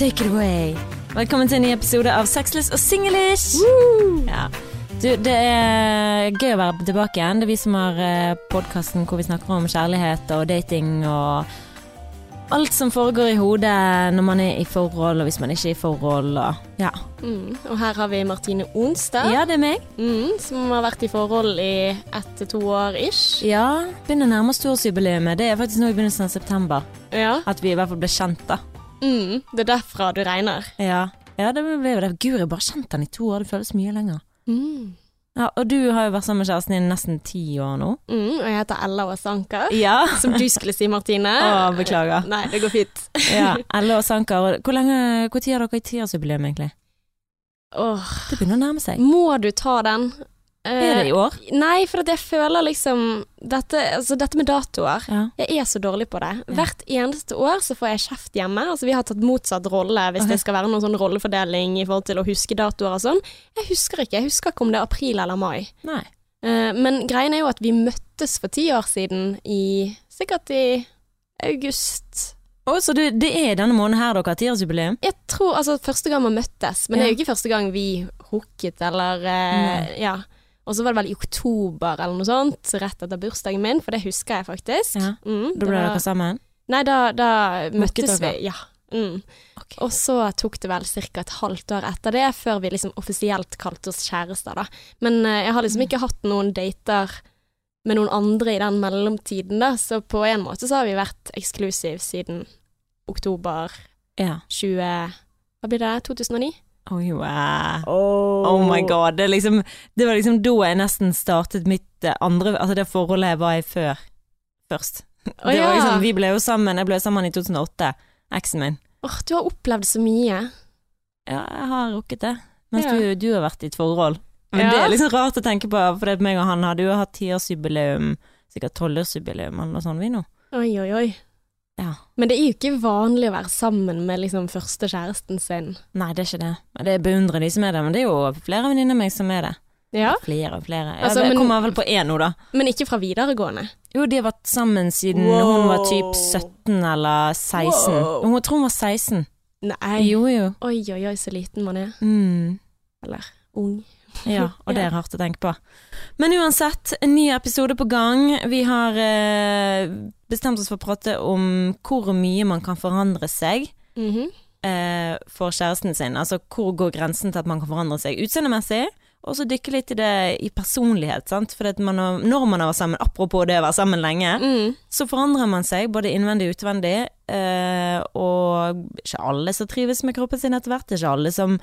take it away. Velkommen til en ny episode av Sexless og singlish. Ja. Du, det er gøy å være tilbake igjen. Det er vi som har podkasten hvor vi snakker om kjærlighet og dating og alt som foregår i hodet når man er i forhold, og hvis man ikke er i forhold. Og, ja. Mm, og her har vi Martine Onsdag, ja, det er meg. mm, som har vært i forhold i ett til to år ish. Ja, begynner å nærme oss toårsjubileet. Det er faktisk nå i begynnelsen av september Ja. at vi i hvert fall ble kjent, da. Mm, det er derfra du regner. Ja, ja det ble jo det. Gud, jeg bare kjent han i to år. Det føles mye lenger. Mm. Ja, Og du har jo vært sammen med kjæresten din i nesten ti år nå. Mm, og jeg heter Ella Åsanker. Ja. Som du skulle si, Martine. Å, beklager. Nei, det går fint. ja. Ella og Sanker. Hvor lenge, hvor tid har dere i tiårsjubileum, egentlig? Åh, Det begynner å nærme seg. må du ta den? Er det i år? Eh, Nei, for jeg føler liksom dette, altså dette med datoer Ja. Jeg er så dårlig på det. Ja. Hvert eneste år så får jeg kjeft hjemme. Altså Vi har tatt motsatt rolle hvis okay. det skal være noen sånn rollefordeling i forhold til å huske datoer og sånn. Jeg husker ikke. Jeg husker ikke om det er april eller mai. Eh, men greien er jo at vi møttes for ti år siden i Sikkert i august. Å, så det, det er denne måneden her dere har tiårsjubileum? Jeg tror altså første gang vi møttes, men det er jo ikke første gang vi hooket eller uh, Ja. Og så var det vel i oktober eller noe sånt, rett etter bursdagen min, for det husker jeg faktisk. Ja. Mm, Da ble var- dere sammen? Nei, da, da møttes dere? vi, ja. Mm. Okay. Og så tok det vel ca. et halvt år etter det, før vi liksom offisielt kalte oss kjærester, da. Men uh, jeg har liksom ikke hatt noen dater med noen andre i den mellomtiden, da, så på en måte så har vi vært eksklusiv siden oktober Ja. 20... Hva blir det? 2009? Oi, wow. Oh my god. Det, liksom, det var liksom da jeg nesten startet mitt eh, andre Altså det forholdet jeg var i før. Først. Oh, det var ja. liksom, vi ble jo sammen, jeg ble sammen i 2008. Eksen min. Åh, du har opplevd så mye. Ja, jeg har rukket det. Mens Ja. du, du har vært i et forhold. Men Ja. det er liksom rart å tenke på, for det meg og han hadde jo hatt tiårsjubileum, sikkert tolvårsjubileum eller noe sånt, vi nå. Oi, oi, oi. Ja. Men det er jo ikke vanlig å være sammen med liksom første kjæresten sin. Nei, det er ikke det. Det beundrer de som er det, men det er jo flere venninner av meg som er det. Ja, Flere og flere. Ja, Altså, jeg men- kommer vel på én nå, da. men ikke fra videregående. Jo, de har vært sammen siden Wow. hun var typ 17 eller 16. Wow. Hun tror hun var 16. Nei. Jo, jo. Oi, oi, oi, så liten man er. Mm. Eller ung. Ja, og det er hardt å tenke på. Men uansett, en ny episode på gang. Vi har eh, bestemt oss for å prate om hvor mye man kan forandre seg Mhm. eh, for kjæresten sin. Altså hvor går grensen til at man kan forandre seg utseendemessig, og så dykke litt i det i personlighet, sant. For at man har, når man har vært sammen, apropos det å være sammen lenge, Mm. så forandrer man seg både innvendig og utvendig, eh, og ikke alle som trives med kroppen sin etter hvert, det er ikke alle som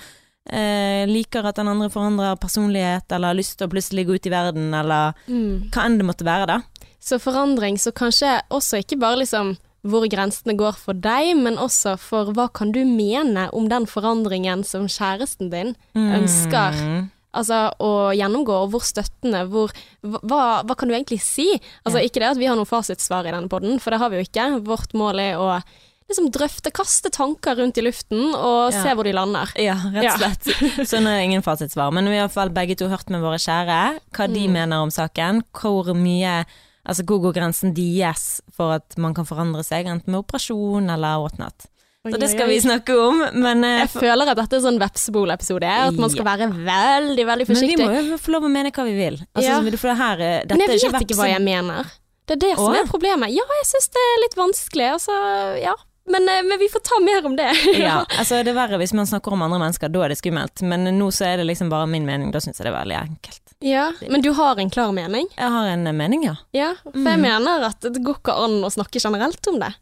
eh, liker at den andre forandrer personlighet, eller har lyst til å plutselig gå ut i verden, eller Mm. hva enn det måtte være, da. Så forandring, så kanskje også ikke bare liksom hvor grensene går for deg, men også for hva kan du mene om den forandringen som kjæresten din ønsker Mm. altså, å gjennomgå, og hvor støttende, hvor hva, hva kan du egentlig si? Altså, Ikke det at vi har noe fasitsvar i denne podden, for det har vi jo ikke. Vårt mål er å liksom drøfte, kaste tanker rundt i luften, og Ja. se hvor de lander. Ja, rett og slett. Så nå er ingen fasitsvar. Men vi har i hvert fall begge to hørt med våre kjære hva de Mm. mener om saken. Hvor mye Altså hvor går grensen deres for at man kan forandre seg, enten med operasjon eller whatnot. Så det skal vi snakke om, men uh, Jeg føler at dette er sånn Vepsebol-episode, at man skal være veldig, veldig forsiktig. Men vi må jo få lov å mene hva vi vil. Altså, Ja. for det her, eh, dette Men jeg vet ikke hva jeg mener. Det er det som Åh? er problemet. Ja, jeg syns det er litt vanskelig, altså, ja. Men, eh, men vi får ta mer om det. Ja, altså det er verre hvis man snakker om andre mennesker, da er det skummelt. Men nå så er det liksom bare min mening, da syns jeg det er veldig enkelt. ja. Men du har en klar mening? Jeg har en eh, mening, ja. Ja, for jeg Mm. mener at det går ikke an å snakke generelt om det.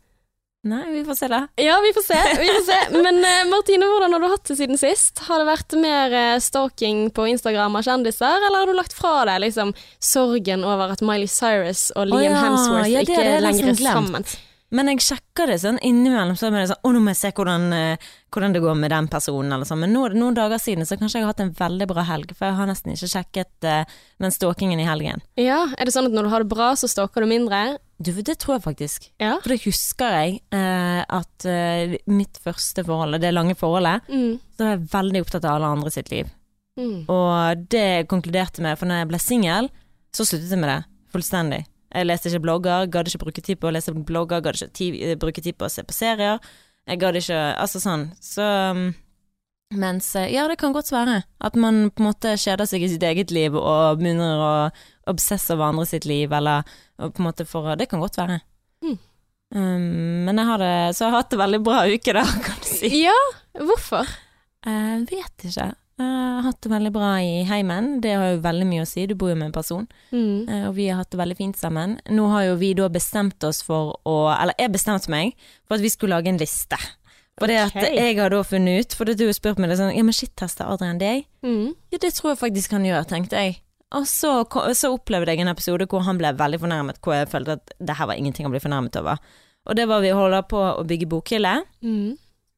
Nei, vi får se da. Ja, vi får se. Vi får se. Men eh, Martine, hvordan har du hatt det siden sist? Har det vært mer stalking på Instagram av kjendiser, eller har du lagt fra deg liksom sorgen over at Miley Cyrus og Liam ja. Hemsworth Ja, det ikke det lenger er sammen? Men jeg sjekker det sånn innimellom, så er det sånn Å, nå må jeg se hvordan, eh, hvordan det går med den personen, eller sånn. Men nå er det noen dager siden, så kanskje jeg har hatt en veldig bra helg. For jeg har nesten ikke sjekket uh, den stalkingen i helgen. Ja, Er det sånn at når du har det bra, så stalker du mindre? Du, det tror jeg faktisk. Ja. For det husker jeg Uh, at uh, mitt første forhold, det lange forholdet, Mm. så var jeg veldig opptatt av alle andre sitt liv. Mm. Og det konkluderte med, for når jeg ble singel, så sluttet jeg med det fullstendig. Jeg leste ikke blogger, gadd ikke bruke tid på å lese blogger, gadd ikke tid, bruke tid på å se på serier. Jeg gadd ikke Altså sånn. Så um, mens eh, Ja, det kan godt være. At man på en måte kjeder seg i sitt eget liv og begynner å obsesse over andre sitt liv, eller på en måte for Det kan godt være. Mm. Um, men jeg har det Så jeg har hatt det veldig bra uke, da, kan du si. Ja, hvorfor? Jeg vet ikke. Har hatt det veldig bra i heimen. Det har jo veldig mye å si. Du bor jo med en person. Mm. Uh, Og vi har hatt det veldig fint sammen. Nå har jo vi da bestemt oss for å Eller jeg bestemte meg for at vi skulle lage en liste. For det at jeg har da funnet ut For det du har spurt meg det sånn Ja, men shit, tester Adrian deg? Mm. Ja, det tror jeg faktisk han gjør, tenkte jeg. Og så, så opplevde jeg en episode hvor han ble veldig fornærmet, hvor jeg følte at det her var ingenting å bli fornærmet over. Og det var vi holder på å bygge bokhylle, Mm.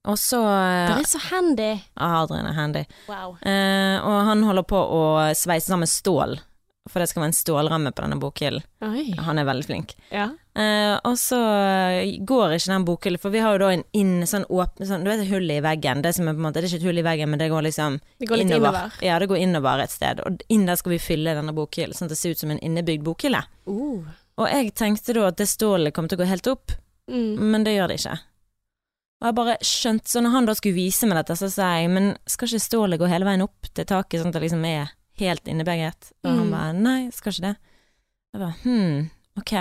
Og så Det er så handy. Adrian er handy. Wow. Eh, og han holder på å sveise sammen stål, for det skal være en stålramme på denne bokhyllen. Han er veldig flink. Ja. Eh, og så går ikke den bokhyllen, for vi har jo da en inn, sånn åpen sånn, Du vet et hull i veggen. Det, som er på en måte, det er ikke et hull i veggen, men det går liksom Det går litt innover. Ja, det går innover et sted. Og inn der skal vi fylle denne bokhyllen, sånn at det ser ut som en innebygd bokhylle. Uh. Og jeg tenkte da at det stålet kom til å gå helt opp, Mm. men det gjør det ikke. Og jeg bare skjønte, så når han da skulle vise meg dette, så sa jeg, men skal ikke stålet gå hele veien opp til taket, sånn at det liksom er helt innebegret? Og han Mm. bare, nei, skal ikke det. Jeg bare, hm, ok.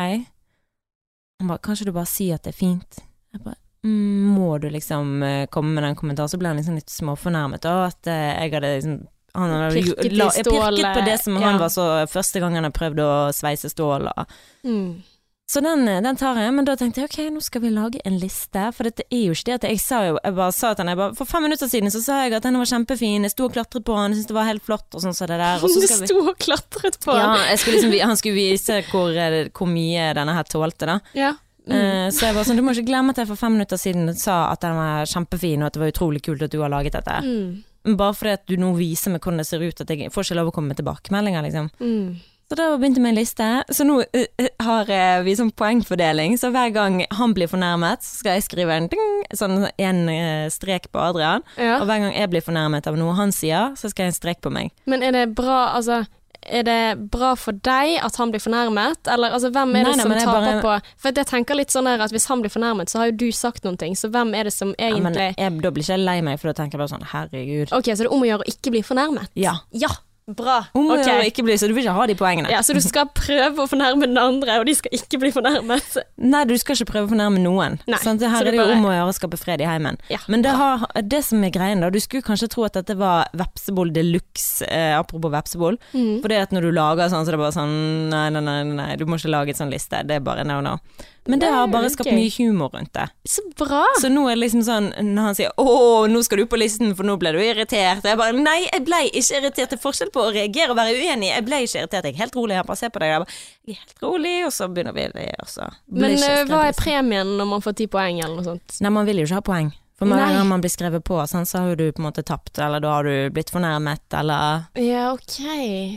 Han bare, kanskje du bare sier at det er fint? Jeg bare, mm, må du liksom eh, komme med den kommentaren? Så ble han liksom litt småfornærmet, da, at eh, jeg hadde liksom han hadde Pirket la- jeg pirket på det som han var så første gang han hadde prøvd å sveise stål. Og. Mm. Så den, eh, den tar jeg, men da tenkte jeg ok, nå skal vi lage en liste. For dette er jo ikke det at jeg sa jo Jeg bare sa til henne For fem minutter siden så sa jeg at den var kjempefin, jeg sto og klatret på den, syntes det var helt flott og sånn som det der. Og så skal vi sto og klatret på den? ja, jeg skulle liksom, han skulle vise hvor, eh, hvor mye denne her tålte, da. Ja. Mm. Eh, så jeg var sånn, du må ikke glemme at jeg for fem minutter siden sa at den var kjempefin, og at det var utrolig kult at du har laget dette. Mm. Bare fordi at du nå viser meg hvordan det ser ut, at jeg får ikke lov å komme med tilbakemeldinger, liksom. Mm. Så da begynte vi en liste. Så nå eh, har eh, vi sånn poengfordeling, så hver gang han blir fornærmet, så skal jeg skrive en ding, sånn en uh, strek på Adrian. Ja. Og hver gang jeg blir fornærmet av noe han sier, så skal jeg en strek på meg. Men er det bra, altså er det bra for deg at han blir fornærmet, eller altså, hvem er det Nei, nei, som jeg taper bare- på For jeg tenker litt sånn at hvis han blir fornærmet, så har jo du sagt noen ting, så hvem er det som Ja, men egentlig jeg, da blir ikke jeg lei meg, for da tenker jeg bare sånn, herregud. Ok, så det er om å gjøre å ikke bli fornærmet? Ja. Ja, bra. Om å gjøre å ikke bli, så du vil ikke ha de poengene. Ja, så du skal prøve å fornærme den andre, og de skal ikke bli fornærmet. Nei, du skal ikke prøve å fornærme noen. Nei, sånn, Det så her det er det jo bare- om å gjøre å skape fred i heimen. Ja, Men det, har, det som er greien da, du skulle kanskje tro at dette var vepsebol de luxe, eh, apropos vepsebol. Mm. For det at når du lager sånn, så det er det bare sånn nei, nei, nei, nei, du må ikke lage et sånn liste. Det er bare no, no. Men det har bare skapt mye humor rundt det. Så bra. Så nå er det liksom sånn, når han sier 'Å, nå skal du på listen, for nå ble du irritert', jeg bare 'Nei, jeg ble ikke irritert'. Det er forskjell på å reagere og være uenig. Jeg ble ikke irritert, jeg er helt rolig. Jeg bare ser på deg, jeg bare 'Jeg er helt rolig', og så begynner vi det, og så Men eh, hva er premien når man får ti poeng, eller noe sånt? Nei, man vil jo ikke ha poeng. For Nei. gang man blir skrevet på, sånn, så har jo du på en måte tapt, eller da har du blitt fornærmet, eller Ja, ok.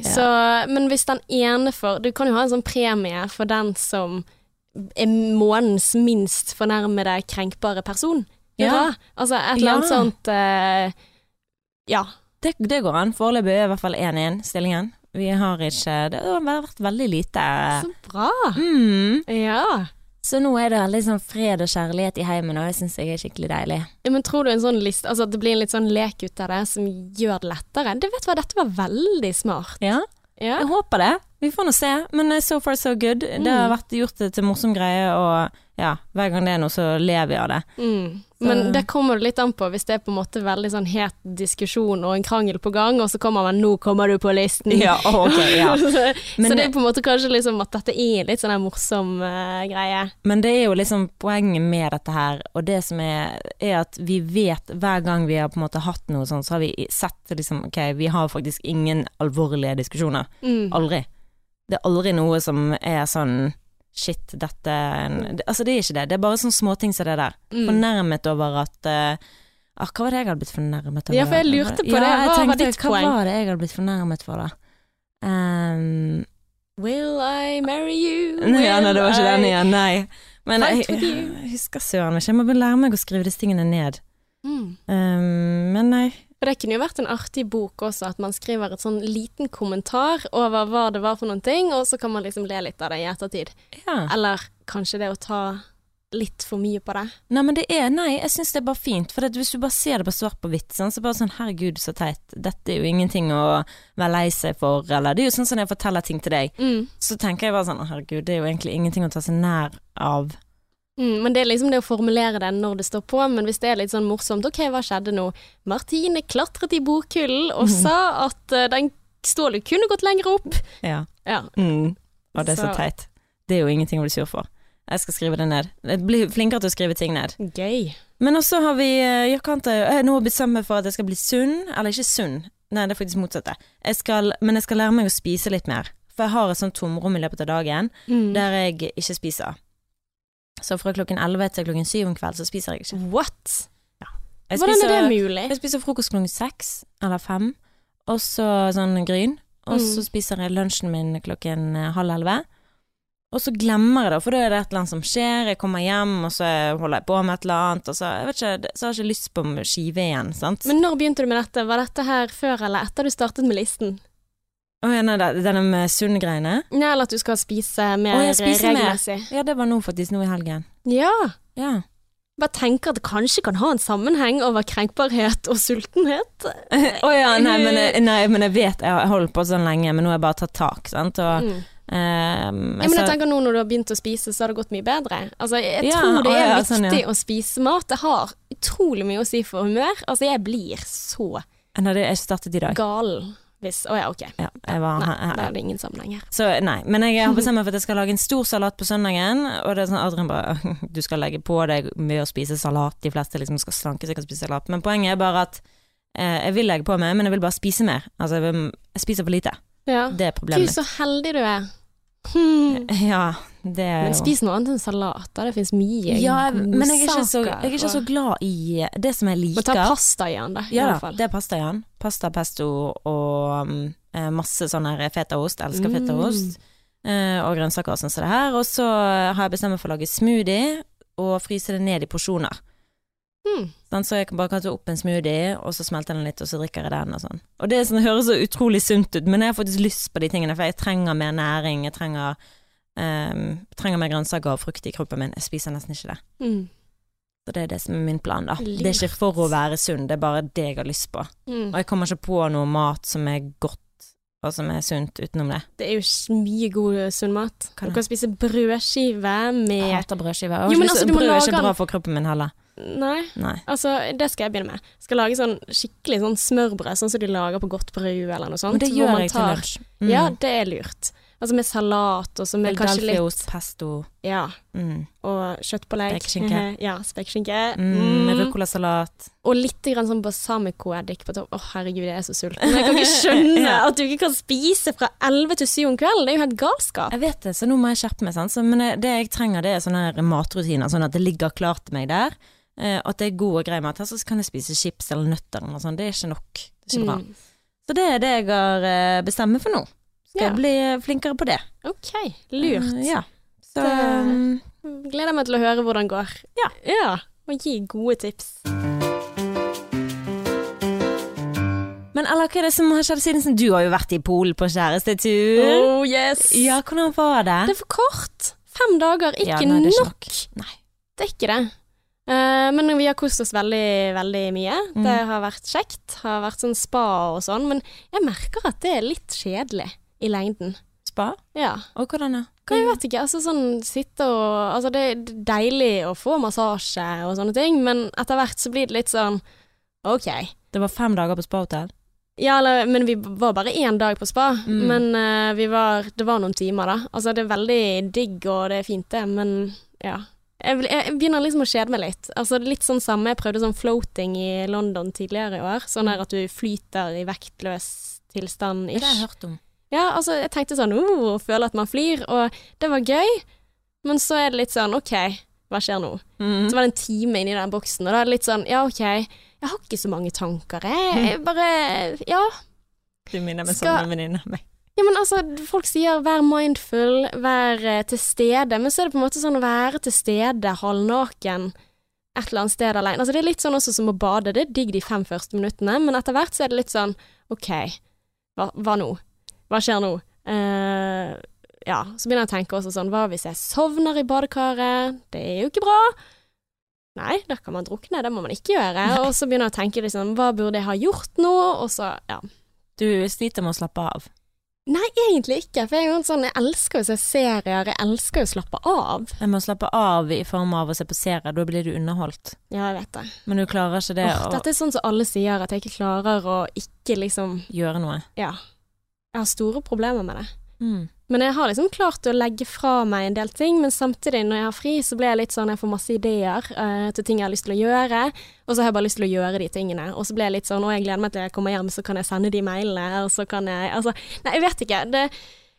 Så, men hvis den ene får Du kan jo ha en sånn premie for den som er månens minst fornærmede, krenkbare person. Ja. Altså et eller annet Ja. sånt uh, Ja. Det, det går an. Foreløpig er i hvert fall 1-1 stillingen. Vi har ikke Det har vært veldig lite Så bra. mm. Ja. Så nå er det litt sånn fred og kjærlighet i heimen, og det syns jeg er skikkelig deilig. Ja, Men tror du en sånn liste Altså at det blir en litt sånn lek ut av det som gjør det lettere? Det vet du hva, dette var veldig smart. Ja, Ja. jeg håper det. Vi får nå se. Men eh, so far so good. Det har vært gjort til morsom greie, og ja, hver gang det er noe, så lever vi av det. Mm. Men det kommer det litt an på hvis det er på en måte veldig sånn het diskusjon og en krangel på gang, og så kommer man 'nå kommer du på listen'. Ja, okay, ja. så, Men så det det- er på en måte kanskje liksom at dette er litt sånn en morsom uh, greie. Men det er jo liksom poenget med dette her, og det som er, er at vi vet hver gang vi har på en måte hatt noe sånt, så har vi sett liksom ok, vi har faktisk ingen alvorlige diskusjoner. Mm. Aldri. Det er aldri noe som er sånn shit, dette Altså, det er ikke det. Det er bare sånne småting som det der. Mm. Fornærmet over at uh, ah, Hva var det jeg hadde blitt fornærmet over? Ja, for jeg lurte på det. Ja, hva Hva var tenkte, ditt hva poeng? var det jeg hadde blitt fornærmet for, da? Um, Will I marry you? nei, ja, nei, det var ikke Will den igjen, nei. Men jeg, jeg husker søren ikke. Jeg må lære meg å skrive disse tingene ned. Mm. Um, men nei. For det kunne jo vært en artig bok også, at man skriver et sånn liten kommentar over hva det var for noen ting, og så kan man liksom le litt av det i ettertid. Ja. Eller kanskje det å ta litt for mye på det? Nei, men det er Nei, jeg syns det er bare fint. For hvis du bare ser det på svart på hvitt, sånn, så bare sånn herregud, så teit. Dette er jo ingenting å være lei seg for, eller det er jo sånn som når jeg forteller ting til deg, Mm. så tenker jeg bare sånn herregud, det er jo egentlig ingenting å ta seg nær av. Mm, men det er liksom det å formulere det når det står på, men hvis det er litt sånn morsomt, ok, hva skjedde nå? Martine klatret i bokhyllen og sa at uh, den stålen kunne gått lenger opp. Ja. Ja. Mm. Og det er så Så- teit. Det er jo ingenting å bli sur for. Jeg skal skrive det ned. Blir flinkere til å skrive ting ned. Gøy. Men også har vi eh, Jeg kan ikke Jeg har nå blitt sammen for at jeg skal bli sunn. Eller ikke sunn, nei det er faktisk motsatte. Jeg skal, men jeg skal lære meg å spise litt mer. For jeg har et sånt tomrom i løpet av dagen Mm. der jeg ikke spiser. Så fra klokken 11 til klokken 7 om kvelden så spiser jeg ikke. What? Jeg Hvordan er det mulig? jeg spiser frokost klokken 6 eller 5, og så sånn gryn. Og så Mm. spiser jeg lunsjen min klokken eh, halv 11. Og så glemmer jeg det, for da er det et eller annet som skjer. Jeg kommer hjem, og så holder jeg på med et eller annet, og så, jeg vet ikke, så har jeg ikke lyst på skive igjen, sant. Men når begynte du med dette? Var dette her før eller etter du startet med listen? Å ja, nei, denne med sunne greiene? Nei, eller at du skal spise mer Å, jeg spiser mer. Ja, det var nå faktisk, nå i helgen. Ja. Ja. Bare tenker at det kanskje kan ha en sammenheng over krenkbarhet og sultenhet. Å ja, nei men, jeg- nei, men jeg vet, jeg har holdt på sånn lenge, men nå har jeg bare tatt tak, sant. Og, Mm. ehm, Ja, men jeg tenker nå når du har begynt å spise, så har det gått mye bedre. Altså, jeg Ja, tror det å er ja, viktig sånn, ja. å spise mat. Det har utrolig mye å si for humør. Altså, jeg blir så Nei, det- jeg startet i dag. gal hvis Å ja, ok. Ja, var, Nei, da er det ingen sammenheng her. Så nei, men jeg har bestemt meg for at jeg skal lage en stor salat på søndagen. Og det er sånn Adrian bare Du skal legge på deg med å spise salat. De fleste liksom skal slanke seg og spise salat. Men poenget er bare at eh, jeg vil legge på meg, men jeg vil bare spise mer. Altså jeg, vil, jeg spiser for lite. Ja. Det er Gud, problemet. så heldig du er. Hmm. Ja, Men spis noe annet enn salat. Det fins mye ja, jeg- men jeg er, så, jeg er ikke så glad i det som jeg Må ta pasta i den, da. I Ja fall. det er pasta igjen. Pasta, pesto og um, eh, masse sånn her fetaost. Elsker Mm. fetaost. Uh, og grønnsaker og sånn som det her. Og så har jeg bestemt meg for å lage smoothie og fryse det ned i porsjoner. Mm. Sånn, så jeg kan bare ta opp en smoothie, og så smelter den litt, og så drikker jeg den og sånn. Og det, sånn, det høres så utrolig sunt ut, men jeg har faktisk lyst på de tingene, for jeg trenger mer næring, jeg trenger, ehm, trenger mer grønnsaker og frukt i kroppen min. Jeg spiser nesten ikke det. Mm. Så det er det som er min plan, da. Lurt. Det er ikke for å være sunn, det er bare det jeg har lyst på. Mm. Og jeg kommer ikke på noe mat som er godt, og som er sunt utenom det. Det er jo mye god sunn mat. Kan Du kan spise brødskive Jeg hater brødskive. Jo, men altså, Brød er ikke bra for kroppen min heller. Nei, Nei. altså det skal jeg begynne med. Jeg Skal lage sånn skikkelig sånn smørbrød, sånn som de lager på godt brød eller noe sånt. Men det gjør man tar... til lunsj. Mm. Ja, det er lurt. Altså med salat og så med kanskje litt Philadelphia-ost, pesto. Ja, Mm. og kjøttpålegg. Spekeskinke. ja, spekeskinke. Mm, Mm. Ruccolasalat. Og litt grann sånn balsamicoeddik på topp. Å, herregud, jeg er så sulten. Jeg kan ikke skjønne Ja. at du ikke kan spise fra 11 til 7 om kvelden. Det er jo helt galskap. Jeg vet det, så nå må jeg skjerpe meg. Sant? Så, men jeg- det jeg trenger, det er sånne her matrutiner, sånn at det ligger klart til meg der. Eh, at det er god og grei mat. Her, Så kan jeg spise chips eller nøtter eller noe sånt. Det er ikke nok. Det er ikke bra. Mm. Så det er det jeg har eh, bestemt meg for nå. Skal Ja. bli flinkere på det. Ok, lurt. Uh, ja. Så Det- um, Gleder meg til å høre hvordan det går. Ja. ja. Og gi gode tips. Men eller hva er det som har skjedd siden du har jo vært i Polen på kjærestetur? Oh yes. Ja, hvordan var det? Det er for kort. Fem dager, ikke Ja, nei, det er ikke nok. Nei. Det er ikke det. Eh, men vi har kost oss veldig, veldig mye. Mm. Det har vært kjekt. Har vært sånn spa og sånn. Men jeg merker at det er litt kjedelig i lengden. Spa? Ja. Og hvordan da? Jeg vet ikke. Altså sånn sitte og Altså det er deilig å få massasje og sånne ting, men etter hvert så blir det litt sånn OK. Det var fem dager på spahotell? Ja, eller, men vi var bare én dag på spa. Mm. Men uh, vi var Det var noen timer, da. Altså, det er veldig digg, og det er fint, det, men ja. Jeg, jeg begynner liksom å kjede meg litt. Altså, litt sånn samme. Jeg prøvde sånn floating i London tidligere i år. Sånn her at du flyter i vektløs tilstand. Det har jeg hørt om. Ja, altså, jeg tenkte sånn oh, føle at man flyr, og det var gøy. Men så er det litt sånn OK, hva skjer nå? Mm. Så var det en time inni den boksen, og da er det litt sånn ja, OK, jeg har ikke så mange tanker, jeg. Jeg bare Ja. Du minner meg Skal- sånn en venninne av meg. Ja, men altså, folk sier vær mindful, vær eh, til stede, men så er det på en måte sånn å være til stede halvnaken et eller annet sted alene. Altså, det er litt sånn også som å bade, det er digg de fem første minuttene, men etter hvert så er det litt sånn OK, hva, hva nå? Hva skjer nå? Eh, ja, så begynner jeg å tenke også sånn, hva hvis jeg sovner i badekaret? Det er jo ikke bra. Nei, da kan man drukne, det må man ikke gjøre. Og så begynner jeg å tenke liksom, hva burde jeg ha gjort nå? Og så, ja. Du sliter med å slappe av. Nei, egentlig ikke, for jeg jo sånn, jeg elsker å se serier, jeg elsker å slappe av. Jeg må slappe av i form av å se på serier, da blir du underholdt. Ja, jeg vet det. Men du klarer ikke det Åh, å dette er sånn som alle sier, at jeg ikke klarer å ikke liksom, gjøre noe. ja. Jeg har store problemer med det. Mm. Men jeg har liksom klart å legge fra meg en del ting, men samtidig, når jeg har fri, så blir jeg litt sånn, jeg får masse ideer uh, til ting jeg har lyst til å gjøre, og så har jeg bare lyst til å gjøre de tingene. Og så blir jeg litt sånn, å, jeg gleder meg til jeg kommer hjem, så kan jeg sende de mailene, og så kan jeg Altså, nei, jeg vet ikke. Det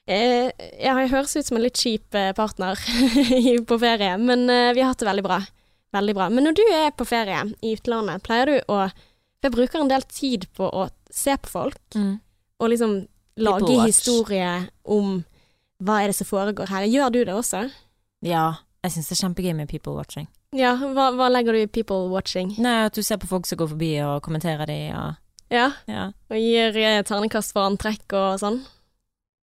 eh, Jeg høres ut som en litt kjip eh, partner på ferie, men uh, vi har hatt det veldig bra. Veldig bra. Men når du er på ferie i utlandet, pleier du å jeg bruker en del tid på å se på folk, Mm. og liksom lage historie om hva er det som foregår her. Gjør du det også? Ja, jeg syns det er kjempegøy med people watching. Ja, hva, hva legger du i people watching? Nei, at du ser på folk som går forbi og kommenterer de og Ja, Ja. og gir ternekast terningkast for antrekk og sånn?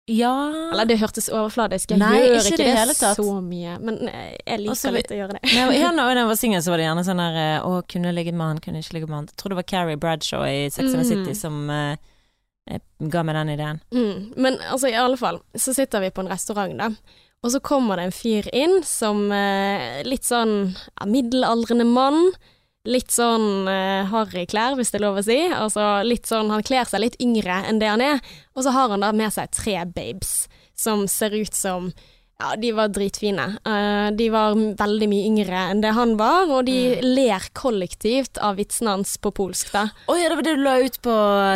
ja. Eller det hørtes overfladisk Jeg Nei, gjør ikke ikke det ikke det, hele tatt. så mye, men eh, jeg liker Også, litt å gjøre det. Nei, ja, når jeg var singel, så var det gjerne sånn her eh, Å, kunne ligget med han, kunne ikke ligget med han. Jeg tror det var Carrie Bradshaw i Sex and the Mm. City som eh, eh, ga meg den ideen. Mm. Men altså, i alle fall, så sitter vi på en restaurant, da. Og så kommer det en fyr inn som eh, litt sånn ja, middelaldrende mann. Litt sånn eh, harry klær, hvis det er lov å si. Altså litt sånn, Han kler seg litt yngre enn det han er. Og så har han da med seg tre babes som ser ut som ja, de var dritfine. Eh, de var veldig mye yngre enn det han var, og de ler kollektivt av vitsene hans på polsk, da. Å ja, det var det du la ut på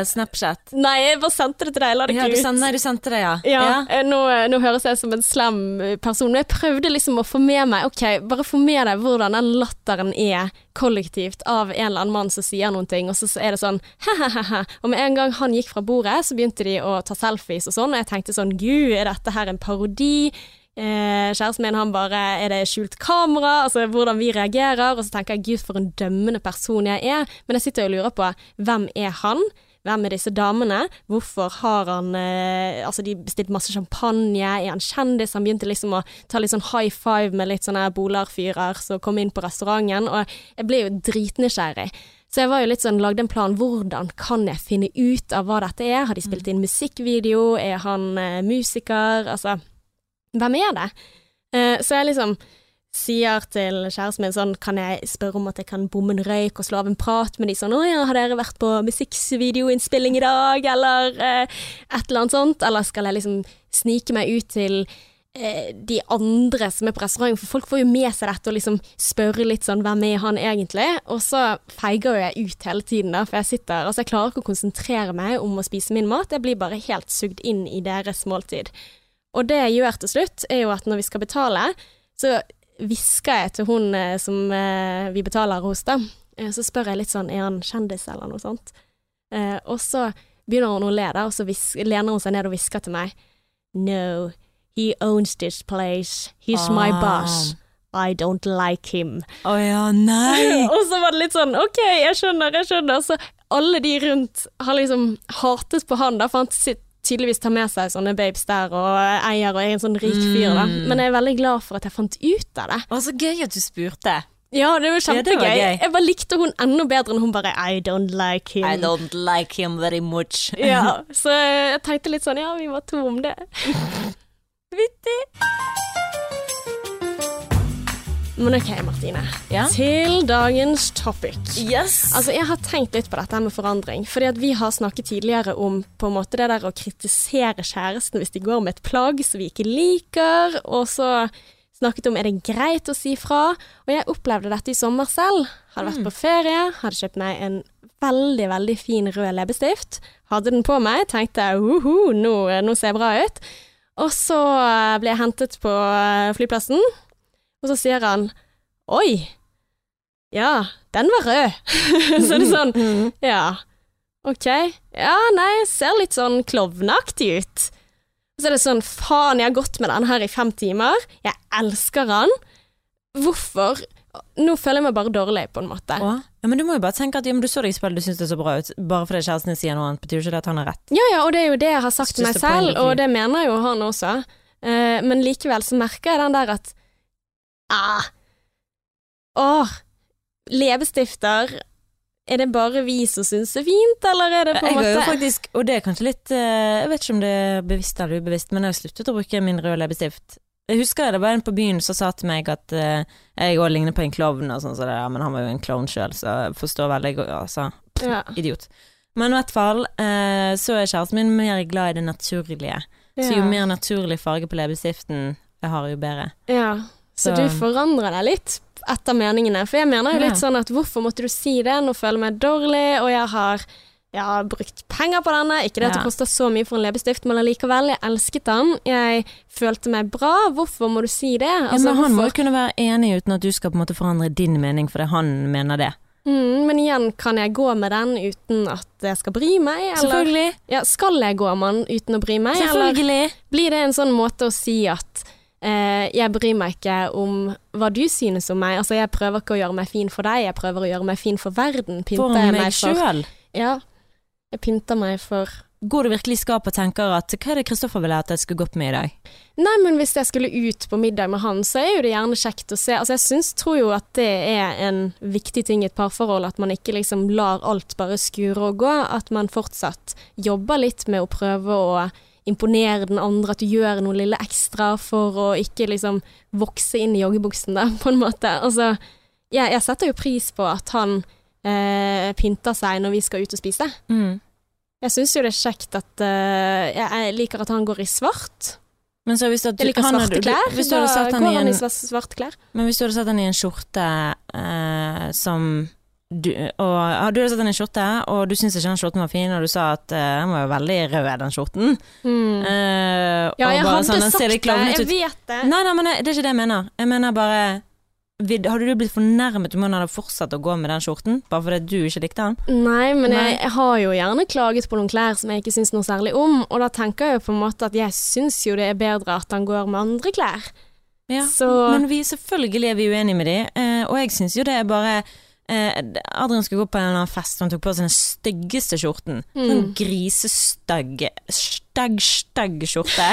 Snapchat. Nei, jeg bare sendte det til deg, jeg la det Ja, ikke du ut. sendte, nei, du sendte det, ja. Ja, ja. Nå, nå høres jeg som en slem eh, person, men jeg prøvde liksom å få med meg Ok, bare få med deg hvordan den latteren er kollektivt av en eller annen mann som sier noen ting, og så er det sånn he-he-he. Og med en gang han gikk fra bordet, så begynte de å ta selfies og sånn, og jeg tenkte sånn gud, er dette her en parodi? Eh, kjæresten min han bare Er det skjult kamera? Altså hvordan vi reagerer. Og så tenker jeg gud, for en dømmende person jeg er. Men jeg sitter og lurer på hvem er han? Hvem er disse damene? Hvorfor har han eh, Altså, de bestilte masse champagne. Er han kjendis? Han begynte liksom å ta litt sånn high five med litt sånne bolarfyrer som kom inn på restauranten, og jeg ble jo dritnysgjerrig. Så jeg var jo litt sånn, lagde en plan. Hvordan kan jeg finne ut av hva dette er? Har de spilt inn musikkvideo? Er han eh, musiker? Altså, hvem er det? Eh, så jeg liksom sier til kjæresten min sånn, kan jeg spørre om at jeg kan bomme en røyk og slå av en prat med de sånn, å ja, har dere vært på musikkvideoinnspilling i dag, eller eh, et eller annet sånt, eller skal jeg liksom snike meg ut til eh, de andre som er på restauranten? for folk får jo med seg dette og liksom spørre litt sånn, hvem er han egentlig? Og så feiger jo jeg ut hele tiden da, for jeg sitter, altså jeg klarer ikke å konsentrere meg om å spise min mat, jeg blir bare helt sugd inn i deres måltid. Og det jeg gjør til slutt, er jo at når vi skal betale, så hvisker jeg til hun eh, som eh, vi betaler hos, da. Eh, så spør jeg litt sånn, er han kjendis eller noe sånt? Og så begynner hun å le, da, og så lener hun seg ned og hvisker til meg. No, he owns this place. He's my Ah. boss. I don't like him. Å ja, nei! og så var det litt sånn, ok, jeg skjønner, jeg skjønner. Så alle de rundt har liksom hatet på han, da, for han sitt- tydeligvis tar med seg sånne babes der og eier og er en sånn rik fyr, da. Mm. Men jeg er veldig glad for at jeg fant ut av det. Å, så gøy at du spurte. Ja, det var Ja, det var kjempegøy. gøy. jeg bare likte hun enda bedre enn hun bare I don't like him. I don't like him very much. Ja, så jeg tenkte litt sånn, ja, vi var to om det. Vittig. Men ok, Martine. Ja. Til dagens topic. Yes. Altså, jeg har tenkt litt på dette med forandring. Fordi at vi har snakket tidligere om på en måte det der å kritisere kjæresten hvis de går med et plagg som vi ikke liker, og så snakket om er det greit å si fra. Og jeg opplevde dette i sommer selv. Hadde vært på ferie, hadde kjøpt meg en veldig, veldig fin rød leppestift. Hadde den på meg, tenkte uhu, nå, nå ser jeg bra ut. Og så eh, ble jeg hentet på eh, flyplassen, og så sier han oi, ja, den var rød. så er det sånn, Mm. ja, ok. Ja, nei, ser litt sånn klovneaktig ut. Og så er det sånn, faen, jeg har gått med den her i fem timer. Jeg elsker den. Hvorfor? Nå føler jeg meg bare dårlig, på en måte. Åh. ja, men du må jo bare tenke at ja, du så deg i spillet, du syns det så bra ut. Bare fordi kjæresten din sier noe annet, betyr ikke det at han har rett. Ja, ja, og det er jo det jeg har sagt til meg selv, og det mener jo han også. Eh, men likevel så merker jeg den der at ah, Åh, leppestifter Er det bare vi som syns det er fint, eller er det på en Jeg har jo måte faktisk, og det er kanskje litt eh, Jeg vet ikke om det er bevisst eller ubevisst, men jeg har sluttet å bruke min røde leppestift. Jeg husker det var en på byen som sa til meg at eh, jeg òg ligner på en klovn og sånn, så det, ja, men han var jo en klovn sjøl, så jeg forstår veldig godt, altså. ja, Idiot. Men i hvert fall eh, så er kjæresten min mer glad i det naturlige. Så jo mer naturlig farge på leppestiften jeg har, jo bedre. Ja, så, Så- du forandrer deg litt etter meningene. For jeg mener jo litt sånn at hvorfor måtte du si det? Nå føler jeg meg dårlig, og jeg har, jeg har brukt penger på denne. Ikke det at det koster så mye for en leppestift, men allikevel, jeg elsket den. Jeg følte meg bra. Hvorfor må du si det? Ja, Altså, men han må hvorfor- jo kunne være enig uten at du skal på en måte forandre din mening fordi han mener det. mm, men igjen, kan jeg gå med den uten at jeg skal bry meg? Eller Selvfølgelig. ja, skal jeg gå med den uten å bry meg? Eller blir det en sånn måte å si at jeg bryr meg ikke om hva du synes om meg. Altså, jeg prøver ikke å gjøre meg fin for deg, jeg prøver å gjøre meg fin for verden. For Pynter jeg meg for sjøl. Ja. Jeg pynter meg for Går du virkelig i skapet og tenker at hva er det Kristoffer ville at jeg skulle gått med i dag? Nei, men hvis jeg skulle ut på middag med han, så er jo det gjerne kjekt å se. Altså, jeg syns, tror jo at det er en viktig ting i et parforhold, at man ikke liksom lar alt bare skure og gå. At man fortsatt jobber litt med å prøve å imponere den andre, at du gjør noe lille ekstra for å ikke liksom vokse inn i joggebuksen, da, på en måte. Altså, jeg, jeg setter jo pris på at han eh, pynter seg når vi skal ut og spise. Mm. Jeg syns jo det er kjekt at eh, jeg, liker at han går i svart. Men så hvis, du, Jeg liker han svarte hadde- klær. hvis du hadde satt han i en, svarte klær. Men hvis du hadde satt han i en skjorte eh, som du, og, ja, du hadde satt en skjorte, og du syntes ikke den skjorten var fin, og du sa at eh, den var jo veldig rød, den skjorten. Mm. Uh, Ja, jeg hadde sånn, sagt det. Jeg vet det. Nei, nei, men det, det er ikke det jeg mener. Jeg mener bare Hadde du blitt fornærmet om hun hadde fortsatt å gå med den skjorten, bare fordi du ikke likte den? Nei, men Nei. Jeg, jeg har jo gjerne klaget på noen klær som jeg ikke syns noe særlig om, og da tenker jeg jo på en måte at jeg syns jo det er bedre at han går med andre klær. Ja. Så Men vi, selvfølgelig er vi uenige med de, eh, og jeg syns jo det er bare Adrian skulle gå på en eller annen fest, og han tok på seg den styggeste skjorten. Sånn mm. grisestygg, stygg, stygg skjorte.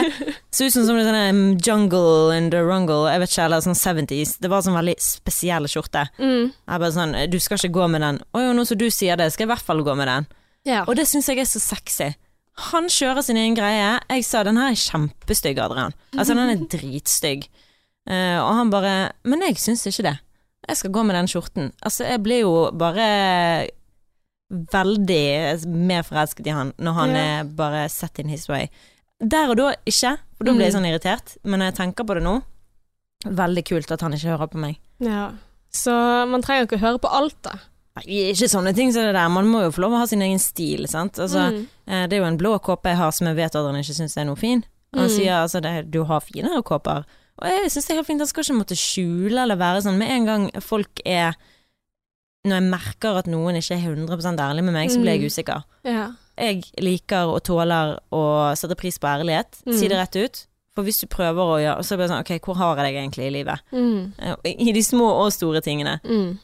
Så ut som sånn sånn jungle in the rungle, jeg vet ikke, eller sånn 70s. Det var sånn veldig spesiell skjorte. Mm. Jeg bare sånn, du skal ikke gå med den. Å jo, nå som du sier det, skal jeg i hvert fall gå med den. Ja. Og det syns jeg er så sexy. Han kjører sin egen greie. Jeg sa den her er kjempestygg, Adrian. Altså, den er dritstygg. Uh, og han bare Men jeg syns ikke det. Jeg skal gå med den skjorten. Altså, jeg blir jo bare veldig mer forelsket i han når han Ja. er bare set in his way. Der og da ikke, for da blir jeg Mm. sånn irritert. Men når jeg tenker på det nå, veldig kult at han ikke hører på meg. ja. Så man trenger ikke å høre på alt, da. Nei, ikke sånne ting som det der. Man må jo få lov å ha sin egen stil, sant. Altså, Mm. Eh, Det er jo en blå kåpe jeg har som jeg vet at han ikke syns er noe fin. Han Mm. sier altså det, du har finere kåper. Og jeg syns det er helt fint, han skal ikke måtte skjule eller være sånn. Med en gang folk er Når jeg merker at noen ikke er 100% ærlig med meg, så blir jeg Mm. usikker. Ja. Jeg liker og tåler å sette pris på ærlighet. Si Mm. det rett ut. For hvis du prøver å gjøre Så blir det sånn Ok, hvor har jeg deg egentlig i livet? Mm. Eh, I de små og store tingene. Mm.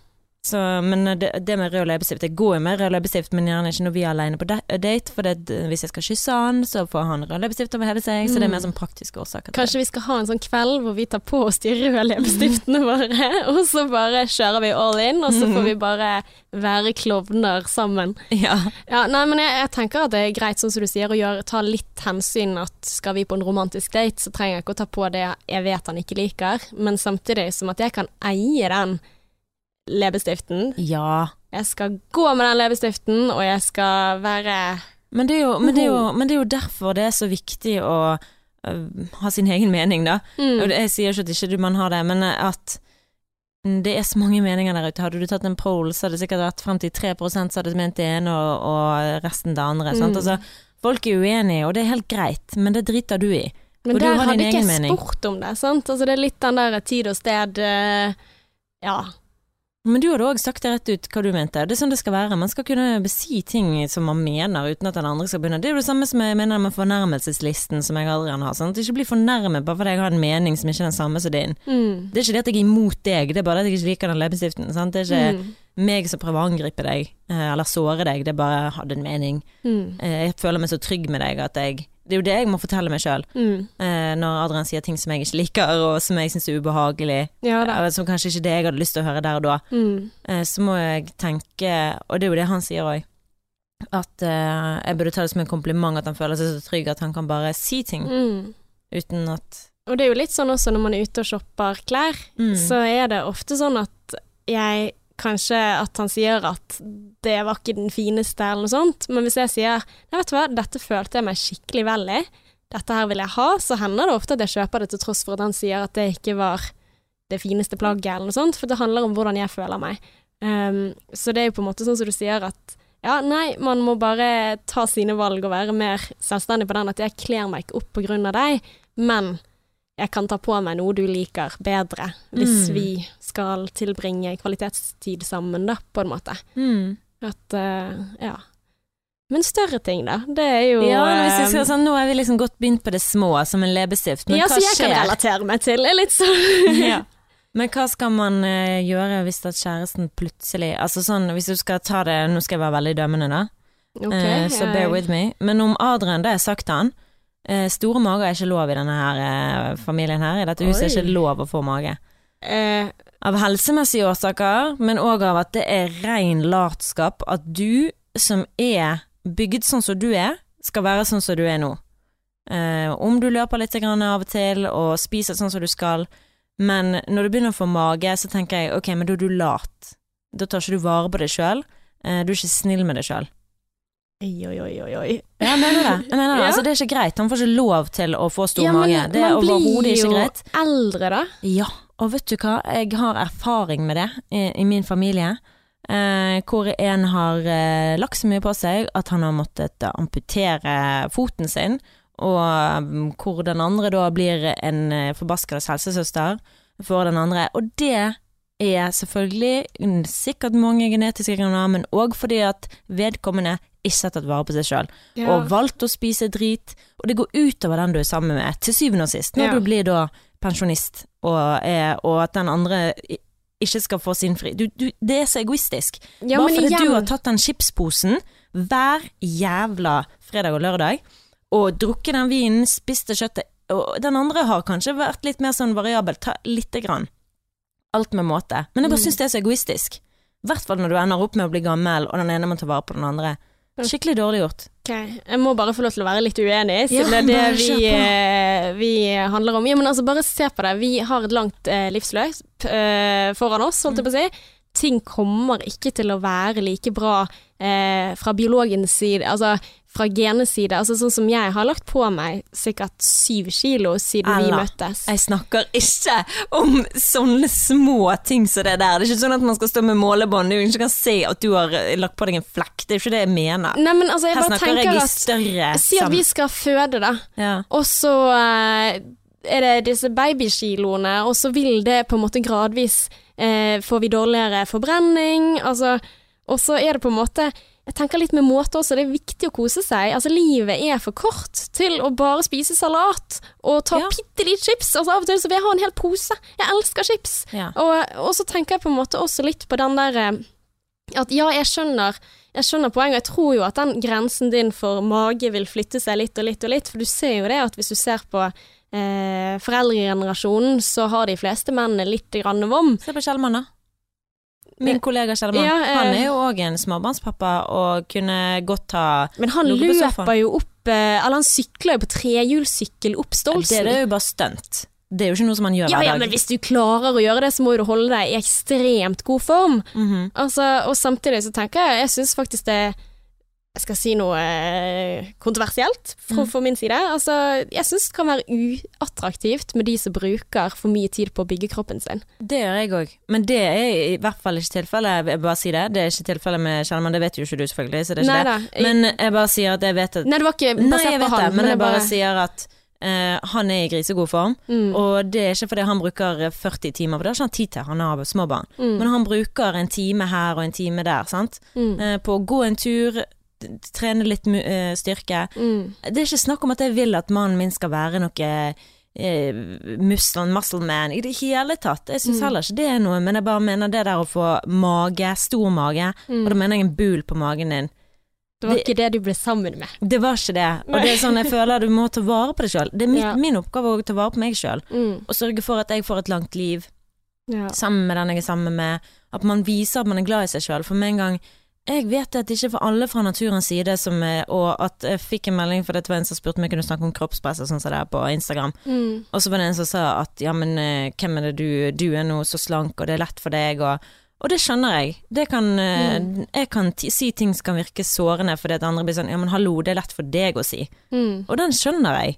Så, men det, det med rød leppestift Jeg går jo med rød leppestift, men gjerne ikke når vi er alene på de- date. For det, hvis jeg skal kysse han, så får han rød leppestift over hele seg. Så det er mer sånn praktiske årsaker. Kanskje vi skal ha en sånn kveld hvor vi tar på oss de røde leppestiftene våre, og så bare kjører vi all in, og så får vi bare være klovner sammen. Ja. Ja, nei, men jeg, jeg tenker at det er greit, sånn som du sier, å gjøre, ta litt hensyn at skal vi på en romantisk date, så trenger jeg ikke å ta på det jeg vet han ikke liker, men samtidig som at jeg kan eie den leppestiften. ja. Jeg skal gå med den leppestiften, og jeg skal være Men det, jo, men, det jo, men det er jo derfor det er så viktig å uh, ha sin egen mening, da. mm, jeg sier ikke at ikke du man har det, men at det er så mange meninger der ute. Hadde du tatt en poll, så hadde det sikkert vært frem til 3 så hadde det ment det ene, og, og resten det andre. Mm. Altså, folk er uenige, og det er helt greit, men det driter du i. Men og der hadde ikke jeg spurt om det, sant? Altså, det er litt den der tid og sted uh, Ja. Men du hadde òg sagt det rett ut hva du mente. Det er sånn det skal være. Man skal kunne si ting som man mener, uten at den andre skal begynne. Det er jo det samme som jeg mener med fornærmelseslisten som jeg aldri har. Sant? Ikke bli fornærmet bare fordi jeg har en mening som ikke er den samme som din. Mm. Det er ikke det at jeg er imot deg, det er bare det at jeg ikke liker den leppestiften. Sant? Det er ikke Mm. meg som prøver å angripe deg, eh, eller såre deg, det er bare jeg hadde en mening. Mm. Eh, Jeg føler meg så trygg med deg at jeg Det er jo det jeg må fortelle meg sjøl Mm. eh, når Adrian sier ting som jeg ikke liker, og som jeg syns er ubehagelig. Ja eh, Som kanskje ikke det jeg hadde lyst til å høre der og da. Mm. Eh, så må jeg tenke, og det er jo det han sier òg, at jeg burde ta det som en kompliment at han føler seg så trygg at han kan bare si ting Mm. uten at Og det er jo litt sånn også når man er ute og shopper klær, mm. så er det ofte sånn at jeg Kanskje at han sier at det var ikke den fineste, eller noe sånt, men hvis jeg sier Nei, vet du hva, dette følte jeg meg skikkelig vel i, dette her vil jeg ha, så hender det ofte at jeg kjøper det til tross for at han sier at det ikke var det fineste plagget, eller noe sånt, for det handler om hvordan jeg føler meg. Um, så det er jo på en måte sånn som du sier at ja, nei, man må bare ta sine valg og være mer selvstendig på den at jeg kler meg ikke opp på grunn av deg, men jeg kan ta på meg noe du liker bedre, hvis Mm. vi skal tilbringe kvalitetstid sammen, da, på en måte. mm. At, uh, ja. Men større ting, da. Det er jo Ja, hvis vi skal, eh, sånn, nå har vi liksom godt begynt på det små, som en leppestift, men Ja, hva så jeg kan relatere meg til. er litt sånn ja. Men hva skal man eh, gjøre hvis at kjæresten plutselig Altså sånn, hvis du skal ta det Nå skal jeg være veldig dømmende, da, okay, uh, så bear with me. Men om Adrian, det har jeg sagt til han eh, Store mager er ikke lov i denne her eh, familien her. I dette huset er Oi. ikke lov å få mage. eh, Av helsemessige årsaker, men òg av at det er ren latskap at du som er bygd sånn som du er, skal være sånn som du er nå. Eh, om du løper litt grann av og til og spiser sånn som du skal, men når du begynner å få mage, så tenker jeg ok, men da er du lat. Da tar ikke du vare på deg sjøl. Eh, du er ikke snill med deg sjøl. Oi, oi, oi, oi, Ja, mener det. Jeg mener det. Ja. Altså, det er ikke greit. Han får ikke lov til å få stor Ja, men mage. Det er man blir jo eldre, da. Ja, og vet du hva, jeg har erfaring med det i, i min familie. Eh, hvor en har eh, lagt så mye på seg at han har måttet eh, amputere foten sin, og mm, hvor den andre da blir en eh, forbaskede helsesøster for den andre. Og det er selvfølgelig sikkert mange genetiske grunner, men òg fordi at vedkommende ikke har tatt vare på seg sjøl og valgt å spise drit, og det går utover den du er sammen med, til syvende og sist, når Ja. du blir da pensjonist, og, er, og at den andre ikke skal få sin fri. Du, du, det er så egoistisk. ja, Bare fordi igjen, du har tatt den chipsposen hver jævla fredag og lørdag, og drukket den vinen, spist det kjøttet, og den andre har kanskje vært litt mer sånn variabel, ta lite grann. Alt med måte. Men jeg bare Mm. syns det er så egoistisk. I hvert fall når du ender opp med å bli gammel, og den ene må ta vare på den andre. Skikkelig dårlig gjort. Okay. Jeg må bare få lov til å være litt uenig, Ja, siden det er det vi, eh, vi handler om. Ja, men altså, bare se på det. Vi har et langt eh, livsløp eh, foran oss, holdt jeg på å si. Ting kommer ikke til å være like bra eh, fra biologens side, altså fra genes side. Altså sånn som jeg har lagt på meg sikkert syv kilo siden vi Ella, møttes. Jeg snakker ikke om sånne små ting som det der. Det er ikke sånn at man skal stå med målebånd og ikke kan se at du har eh, lagt på deg en flekk. Det er ikke det jeg mener. Nei, men altså, jeg Her snakker jeg i større Si at vi skal føde, da. ja. Og så eh, er det disse babykiloene, og så vil det på en måte gradvis eh, Får vi dårligere forbrenning, altså Og så er det på en måte Jeg tenker litt med måte også, det er viktig å kose seg. Altså, livet er for kort til å bare spise salat og ta Ja. bitte litt chips. Altså, av og til så vil jeg ha en hel pose. Jeg elsker chips. Ja. Og, og så tenker jeg på en måte også litt på den der eh, At ja, jeg skjønner jeg skjønner poenget, og jeg tror jo at den grensen din for mage vil flytte seg litt og litt og litt, for du ser jo det at hvis du ser på eh, foreldregenerasjonen, så har de fleste mennene litt grann vom. Se på Kjellmann, da. Min kollega Kjellmann. Ja, eh. Han er jo òg en småbarnspappa og kunne godt ta Men han løper jo opp eh, Eller han sykler jo på trehjulssykkel opp Det, Stolsen. det er jo bare stunt. Det er jo ikke noe som man gjør ja, hver ja, men hvis du klarer å gjøre det, så må du holde deg i ekstremt god form. Mhm. Altså, og samtidig så tenker jeg Jeg syns faktisk det Jeg skal si noe eh, kontroversielt fra, Mm. fra min side. Altså, jeg syns det kan være uattraktivt med de som bruker for mye tid på å bygge kroppen sin. Det gjør jeg òg, men det er i hvert fall ikke tilfellet. Jeg bare sier det. Det er ikke tilfellet med Kjellmann, det vet jo ikke du selvfølgelig, så det er ikke Nei det. Men jeg bare sier at jeg vet at Nei, det var ikke Nei, basert jeg på han. det, men jeg bare sier at Uh, han er i grisegod form. mm, Og det er ikke fordi han bruker 40 timer, for det har ikke han tid til, han har små barn. mm, Men han bruker en time her og en time der, sant. mm, Uh, på å gå en tur, trene litt eh, styrke. mm. Det er ikke snakk om at jeg vil at mannen min skal være noe eh, muscle, muscle man i det hele tatt. Jeg syns Mm. heller ikke det er noe, men jeg bare mener det der å få mage, stor mage, Mm. og da mener jeg en bul på magen din. Det var Det- ikke det du ble sammen med. Det var ikke det. Og det er sånn, jeg føler du må ta vare på deg sjøl. Det er mitt, Ja. min oppgave å ta vare på meg sjøl. Mm. Og sørge for at jeg får et langt liv Ja. sammen med den jeg er sammen med. At man viser at man er glad i seg sjøl. For med en gang Jeg vet at det ikke er for alle fra naturens side som er Og at jeg fikk en melding, for det var en som spurte om jeg kunne snakke om kroppspress og sånn som det er på Instagram. Mm. Og så var det en som sa at ja, men eh, hvem er det du Du er nå så slank, og det er lett for deg, og og det skjønner jeg. Det kan, mm. Jeg kan si ting som kan virke sårende fordi at andre blir sånn Ja, men hallo, det er lett for deg å si. Mm. Og den skjønner jeg.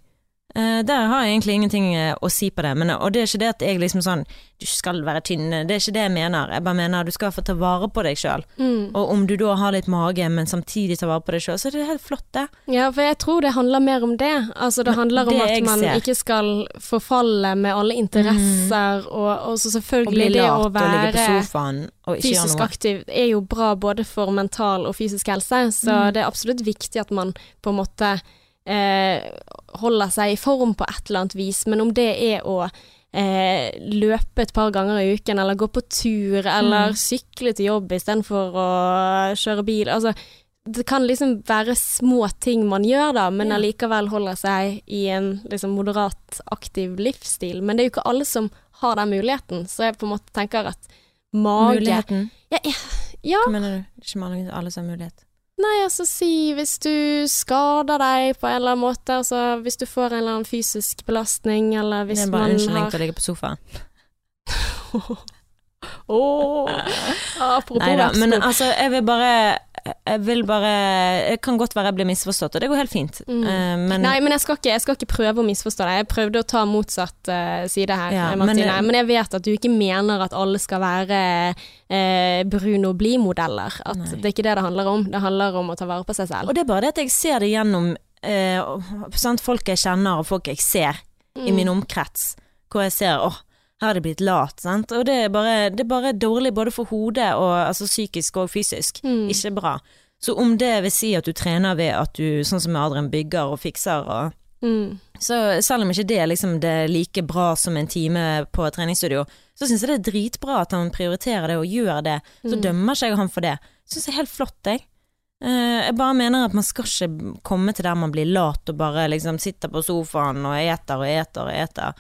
Eh, der har jeg egentlig ingenting eh, å si på det. Men, og det er ikke det at jeg liksom sånn Du skal være tynn. Det er ikke det jeg mener. Jeg bare mener du skal få ta vare på deg sjøl. Mm. Og om du da har litt mage, men samtidig tar vare på deg sjøl, så er det helt flott, det. Ja, for jeg tror det handler mer om det. Altså det handler om det at man ser- ikke skal forfalle med alle interesser, og, og så selvfølgelig og det å være sofaen fysisk aktiv er jo bra både for mental og fysisk helse, så Mm. det er absolutt viktig at man på en måte eh, holder seg i form på et eller annet vis, men om det er å eh, løpe et par ganger i uken, eller gå på tur, eller Mm. sykle til jobb istedenfor å kjøre bil, altså det kan liksom være små ting man gjør da, men allikevel holder seg i en liksom moderat aktiv livsstil. Men det er jo ikke alle som har den muligheten, så jeg på en måte tenker at mage Muligheten. ja, ja, Hva mener du? Ikke alle som har mulighet. Nei, altså si hvis du skader deg på en eller annen måte, altså hvis du får en eller annen fysisk belastning, eller Det er bare man unnskyldning har til å ligge på sofaen. Åh, Apropos Nei da, men altså, jeg vil bare Jeg vil bare Det kan godt være jeg blir misforstått, og det går helt fint. Mm. Eh, men Nei, men jeg skal, ikke, jeg skal ikke prøve å misforstå deg. Jeg prøvde å ta motsatt eh, side her, Ja, Martine. men- Men, jeg vet at du ikke mener at alle skal være eh, Bruno blid-modeller. At Nei. det er ikke det det handler om. Det handler om å ta vare på seg selv. Og det er bare det at jeg ser det gjennom eh, sant, folk jeg kjenner og folk jeg ser i Mm. min omkrets, hvor jeg ser åh, her er det blitt lat, sant. Og det er bare, det er bare dårlig både for hodet og altså psykisk og fysisk. Mm. Ikke bra. Så om det vil si at du trener ved at du, sånn som Adrian, bygger og fikser og Mm. Så selv om ikke det er liksom det like bra som en time på et treningsstudio, så syns jeg det er dritbra at han prioriterer det og gjør det. Så Mm. dømmer ikke jeg han for det. Syns jeg er helt flott, jeg. Eh, jeg bare mener at man skal ikke komme til der man blir lat og bare liksom sitter på sofaen og eter og eter og eter.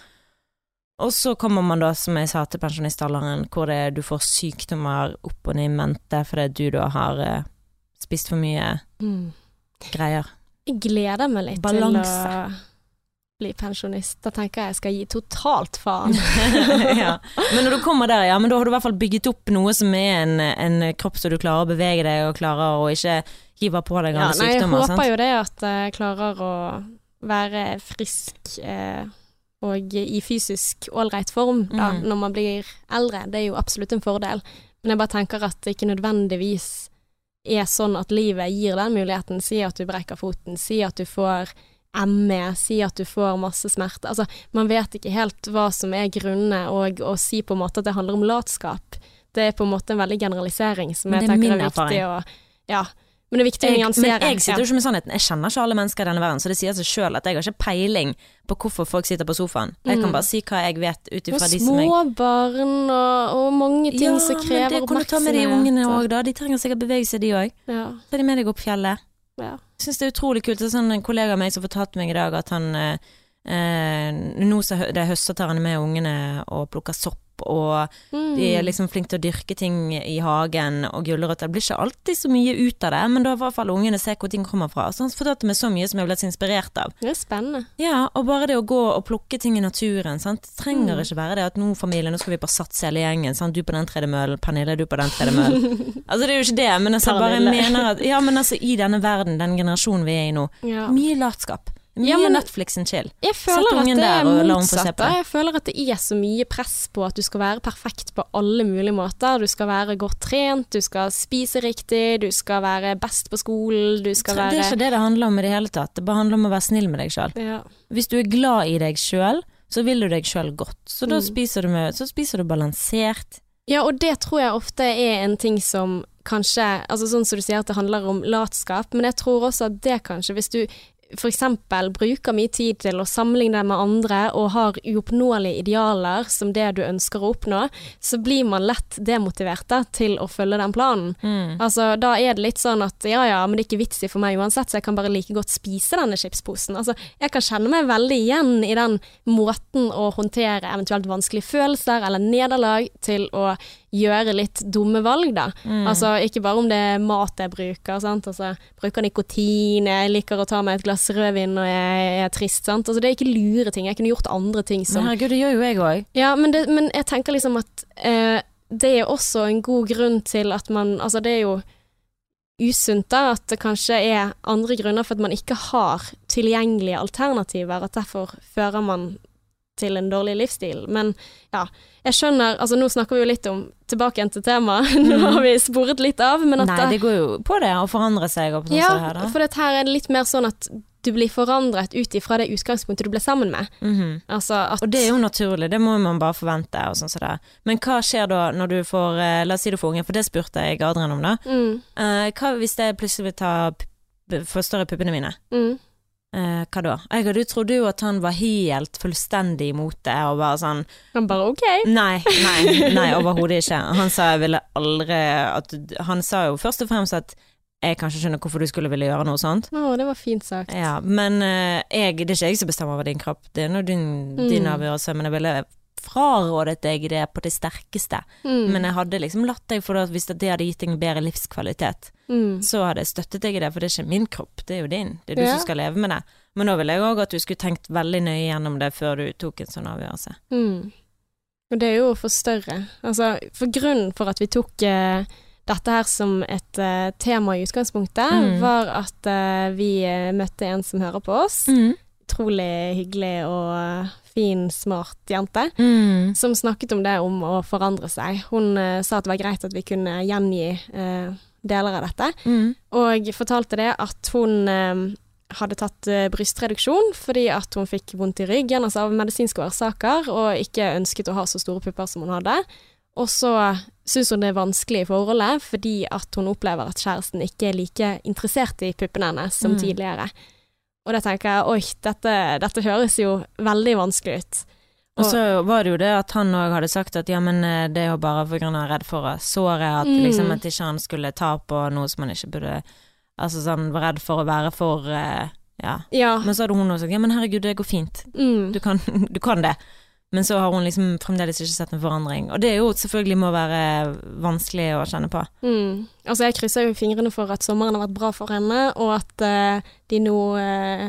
Og så kommer man da, som jeg sa, til pensjonistalderen, hvor det, du får sykdommer opp og ned i mente fordi du da har eh, spist for mye Mm. greier. Jeg gleder meg litt Balanse. til å bli pensjonist. Da tenker jeg jeg skal gi totalt faen. ja. Men når du kommer der, ja, men da har du i hvert fall bygget opp noe som er en, en kropp så du klarer å bevege deg og klarer å ikke hive på deg Ja, sykdommer. jeg håper sant? jo det at jeg klarer å være frisk eh, og i fysisk ålreit form da, Mm. når man blir eldre. Det er jo absolutt en fordel. Men jeg bare tenker at det ikke nødvendigvis er sånn at livet gir den muligheten. Si at du brekker foten, si at du får ME, si at du får masse smerte. Altså, man vet ikke helt hva som er grunnene, og å si på en måte at det handler om latskap, det er på en måte en veldig generalisering som jeg er tenker er viktig å Ja. Men det er viktig å nyansere. men jeg sitter jo ikke med sannheten. Jeg kjenner ikke alle mennesker i denne verden, så det sier seg sjøl at jeg har ikke peiling på hvorfor folk sitter på sofaen. Jeg kan Mm. bare si hva jeg vet ut ifra de som jeg små barn og, og mange ting som krever men det kan du ta med de ungene òg, da. De trenger sikkert bevege seg, de òg. Ja, Ta de med deg opp fjellet. ja. syns det er utrolig kult. Det er sånn en kollega av meg som fortalte meg i dag at han eh, eh, Nå som det er høst, så tar han med ungene og plukker sopp, og Mm. de er liksom flinke til å dyrke ting i hagen og gulrøtter. Det blir ikke alltid så mye ut av det, men da i hvert fall ungene ser hvor ting kommer fra. Så han fortalte meg så mye som jeg ble så inspirert av. Det er spennende. Ja, og bare det å gå og plukke ting i naturen. Sant? Det trenger Mm. ikke være det at nå familie, nå skal vi bare satse hele gjengen. Sant? Du på den tredemøllen, Pernille du på den tredemøllen. altså det er jo ikke det, men altså, jeg bare mener at Ja, men altså i denne verden, den generasjonen vi er i nå, Ja. mye latskap. Mye Ja, men- Netflix and chill. Jeg føler at ungen det der er og la hun få se motsatt. på Jeg føler at det er så mye press på at du skal være perfekt på alle mulige måter. Du skal være godt trent, du skal spise riktig, du skal være best på skolen, du skal Det er ikke det det handler om i det hele tatt. Det bare handler om å være snill med deg sjøl. ja. Hvis du er glad i deg sjøl, så vil du deg sjøl godt. Så da Mm. spiser du, med, så spiser du balansert. ja, og det tror jeg ofte er en ting som kanskje Altså sånn som du sier at det handler om latskap, men jeg tror også at det kanskje, hvis du eksempel bruker mye tid til å sammenligne deg med andre og har uoppnåelige idealer som det du ønsker å oppnå, så blir man lett demotivert da, til å følge den planen. Mm. Altså, da er det litt sånn at ja ja, men det er ikke vits i for meg uansett, så jeg kan bare like godt spise denne chipsposen. Altså, jeg kan kjenne meg veldig igjen i den måten å håndtere eventuelt vanskelige følelser eller nederlag til å gjøre litt dumme valg, da. Mm. Altså ikke bare om det er mat jeg bruker, sant. Altså, bruker nikotin, jeg liker å ta meg et glass rødvin når jeg er trist, sant. Altså det er ikke lure ting, jeg kunne gjort andre ting Men herregud, det gjør jo jeg òg. Ja, men, det, men jeg tenker liksom at eh, det er også en god grunn til at man Altså det er jo usunt da, at det kanskje er andre grunner for at man ikke har tilgjengelige alternativer, at derfor fører man til en dårlig livsstil. Men ja, jeg skjønner Altså nå snakker vi jo litt om Tilbake igjen til temaet, nå har vi sporet litt av, men at Nei, det går jo på det å forandre seg og sånn ja, her, da. for dette her er det litt mer sånn at du blir forandret ut ifra det utgangspunktet du ble sammen med. Mhm. Altså at Og det er jo naturlig, det må man bare forvente. sånn så. Men hva skjer da når du får eh, La oss si du får unge, for det spurte jeg Adrian om, da. mm, Uh, hva hvis jeg plutselig vil ta forstørre puppene mine? mm, Eh, hva da? Jeg hadde du jo at han var helt fullstendig imot det, og bare sånn Han bare OK. Nei, nei, nei overhodet ikke. Han sa jeg ville aldri at, Han sa jo først og fremst at jeg kan ikke skjønne hvorfor du skulle ville gjøre noe sånt. Å, det var fint sagt. Ja, men eh, jeg, det er ikke jeg som bestemmer over din kropp, det er nå din, din Mm. avgjørelse, men jeg ville frarådet deg det på det sterkeste. Mm, Men jeg hadde liksom latt deg for hvis det hadde gitt deg en bedre livskvalitet, mm, så hadde jeg støttet deg i det, for det er ikke min kropp, det er jo din. Det er du Ja. som skal leve med det. Men nå ville jeg òg at du skulle tenkt veldig nøye gjennom det før du tok en sånn avgjørelse. mm. Og det er jo for større. Altså, for grunnen for at vi tok eh, dette her som et eh, tema i utgangspunktet, Mm. var at eh, vi eh, møtte en som hører på oss. Utrolig hyggelig og fin, smart jente. Mm. Som snakket om det om å forandre seg. Hun uh, sa at det var greit at vi kunne gjengi uh, deler av dette. Mm. Og fortalte det at hun uh, hadde tatt brystreduksjon fordi at hun fikk vondt i ryggen, altså av medisinske årsaker, og ikke ønsket å ha så store pupper som hun hadde. Og så syns hun det er vanskelig i forholdet fordi at hun opplever at kjæresten ikke er like interessert i puppene hennes som Mm. tidligere. Og da tenker jeg oi, dette, dette høres jo veldig vanskelig ut. Og så var det jo det at han òg hadde sagt at ja, men eh, det er jo bare for grunn av redd for å såre, at Mm. liksom at ikke han skulle ta på noe som han ikke burde Altså sånn var redd for å være for eh, Ja. Ja. Men så hadde hun også sagt ja, men herregud, det går fint. Mm. Du kan, du kan det. Men så har hun liksom fremdeles ikke sett en forandring. Og det er jo selvfølgelig må være vanskelig å kjenne på. Mm. Altså, jeg krysser jo fingrene for at sommeren har vært bra for henne, og at uh, de nå uh,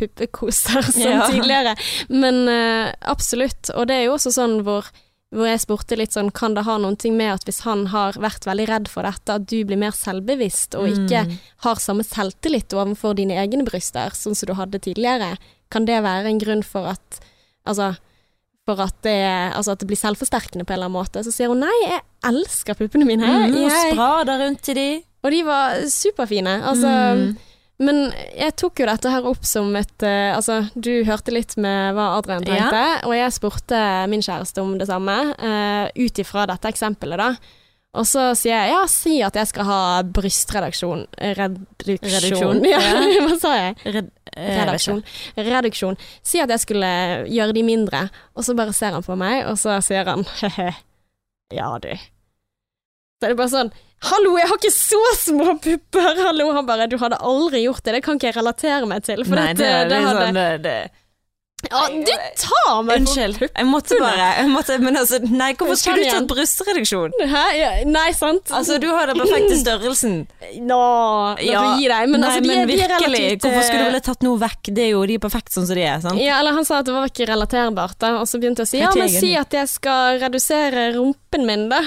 puppekoser som Ja. tidligere. Men uh, absolutt. Og det er jo også sånn hvor, hvor jeg spurte litt sånn, kan det ha noen ting med at hvis han har vært veldig redd for dette, at du blir mer selvbevisst og ikke Mm. har samme selvtillit overfor dine egne bryster, sånn som du hadde tidligere? Kan det være en grunn for at Altså for at det, altså at det blir selvforsterkende på en eller annen måte. Så sier hun nei, jeg elsker puppene mine. Mm, og jeg, sprader rundt til de. og de var superfine. Altså, Mm. Men jeg tok jo dette her opp som et eh, Altså, du hørte litt med hva Adrian tenkte, og jeg spurte min kjæreste om det samme, uh, ut ifra dette eksempelet, da. Og så sier jeg ja, si at jeg skal ha brystreduksjon. Reduksjon. Reduksjon, Ja, ja. hva sa jeg? Red, eh, Reduksjon. Reduksjon. Si at jeg skulle gjøre de mindre, og så bare ser han på meg, og så sier han he-he, ja du. Så er det bare sånn Hallo, jeg har ikke så små pupper! Hallo, han bare Du hadde aldri gjort det, det kan ikke jeg relatere meg til. For Nei, dette, det det litt hadde sånn det, det. Ja, du tar meg Unnskyld, jeg måtte bare jeg måtte, Men altså, nei, hvorfor skulle du tatt brystreduksjon? Hæ? Ja, nei, sant? Altså, du har den perfekte størrelsen. Nå, nå Ja, du gi deg. Men, nei, altså, de, men er- de er relativt hvorfor skulle du eh, ville tatt noe vekk? Det er jo de er perfekt sånn som de er, sant? Ja, eller han sa at det var ikke relaterbart, da. Og så begynte jeg å si ja, men si at jeg skal redusere rumpen min, da.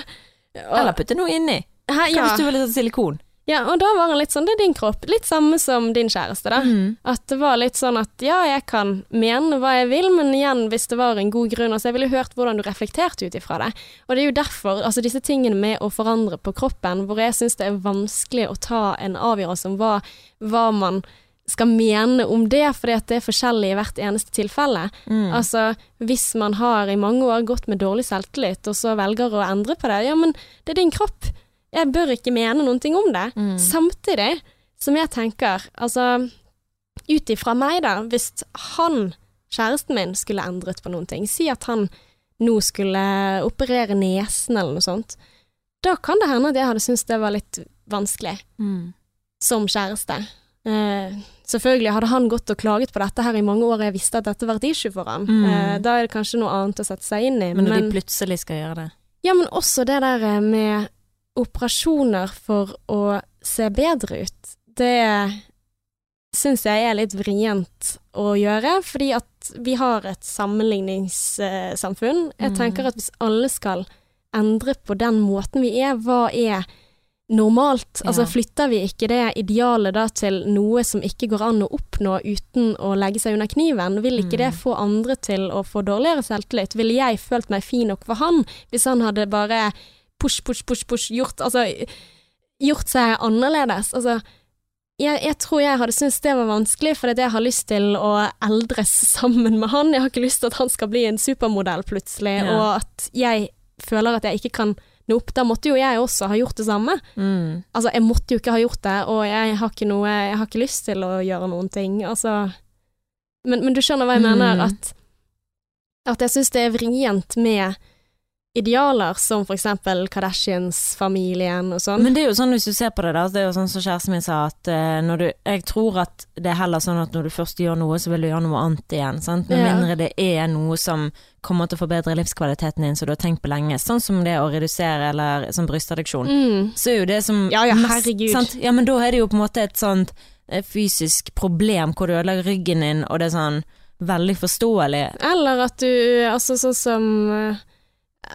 Og, Eller putte noe inni. Hæ, Hva ja. hvis du ville tatt silikon? Ja, og da var han litt sånn, det er din kropp. Litt samme som din kjæreste, da. Mm. At det var litt sånn at ja, jeg kan mene hva jeg vil, men igjen, hvis det var en god grunn. Altså, jeg ville hørt hvordan du reflekterte ut ifra det. Og det er jo derfor, altså disse tingene med å forandre på kroppen, hvor jeg syns det er vanskelig å ta en avgjørelse om hva, hva man skal mene om det, fordi at det er forskjellig i hvert eneste tilfelle. Mm. Altså, hvis man har i mange år gått med dårlig selvtillit, og så velger å endre på det, ja, men det er din kropp. Jeg bør ikke mene noen ting om det. Mm. Samtidig som jeg tenker, altså ut ifra meg, da, hvis han, kjæresten min, skulle endret på noen ting, si at han nå skulle operere nesen eller noe sånt, da kan det hende at jeg hadde syntes det var litt vanskelig Mm. som kjæreste. Eh, selvfølgelig hadde han gått og klaget på dette her i mange år, jeg visste at dette var et issue for han. Mm. Eh, da er det kanskje noe annet å sette seg inn i. Men når de plutselig skal gjøre det. Ja, men også det der eh, med operasjoner for å se bedre ut, det syns jeg er litt vrient å gjøre, fordi at vi har et sammenligningssamfunn. Jeg Mm. tenker at hvis alle skal endre på den måten vi er, hva er normalt? Altså flytter vi ikke det idealet da til noe som ikke går an å oppnå uten å legge seg under kniven? Vil ikke det Mm. få andre til å få dårligere selvtillit? Ville jeg følt meg fin nok for han hvis han hadde bare push, push, push, push, gjort, altså, gjort seg annerledes? Altså, jeg, jeg tror jeg hadde syntes det var vanskelig, for jeg har lyst til å eldres sammen med han. Jeg har ikke lyst til at han skal bli en supermodell plutselig, Ja. og at jeg føler at jeg ikke kan nå opp. Da måtte jo jeg også ha gjort det samme. Mm. Altså, jeg måtte jo ikke ha gjort det, og jeg har ikke noe Jeg har ikke lyst til å gjøre noen ting. Altså Men, men du skjønner hva jeg Mm. mener? At, at jeg syns det er vrient med idealer som eksempel Kardashians-familien og sånn. Men det er jo sånn hvis du ser på det, da. Det er jo sånn som kjæresten min sa, at eh, når du Jeg tror at det er heller sånn at når du først gjør noe, så vil du gjøre noe annet igjen. Sant? Med Ja. mindre det er noe som kommer til å forbedre livskvaliteten din, som du har tenkt på lenge. Sånn som det å redusere, eller som brystreduksjon. Mm. Så er jo det som Ja, ja, herregud. Sant? Ja, men da er det jo på en måte et sånt eh, fysisk problem hvor du ødelegger ryggen din, og det er sånn veldig forståelig. Eller at du Altså sånn som eh,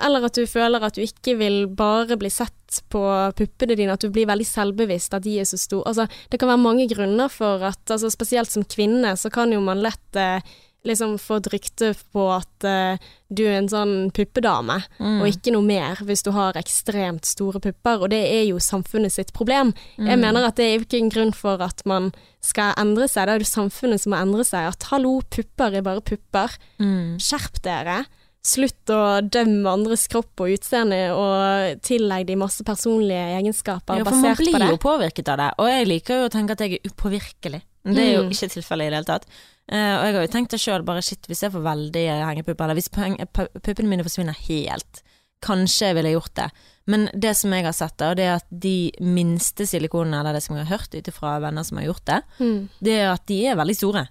Eller at du føler at du ikke vil bare bli sett på puppene dine, at du blir veldig selvbevisst at de er så store. Altså, det kan være mange grunner for at altså, Spesielt som kvinne så kan jo man lett eh, liksom få et rykte på at eh, du er en sånn puppedame, Mm. og ikke noe mer hvis du har ekstremt store pupper, og det er jo samfunnet sitt problem. Jeg Mm. mener at det er jo ikke en grunn for at man skal endre seg, det er jo samfunnet som må endre seg. At hallo, pupper er bare pupper. Mm. Skjerp dere. Slutt å dømme andres kropp og utseende og tillegg de masse personlige egenskaper Ja, for man basert blir på det. jo påvirket av det, og jeg liker jo å tenke at jeg er upåvirkelig. Det er jo Mm. ikke tilfellet i det hele tatt. Uh, og jeg har jo tenkt det sjøl, bare shit, hvis jeg får veldig hengepupper, eller hvis puppene mine forsvinner helt, kanskje jeg ville gjort det. Men det som jeg har sett, da, det er at de minste silikonene, eller det som jeg har hørt ut ifra venner som har gjort det, Mm. det er at de er veldig store.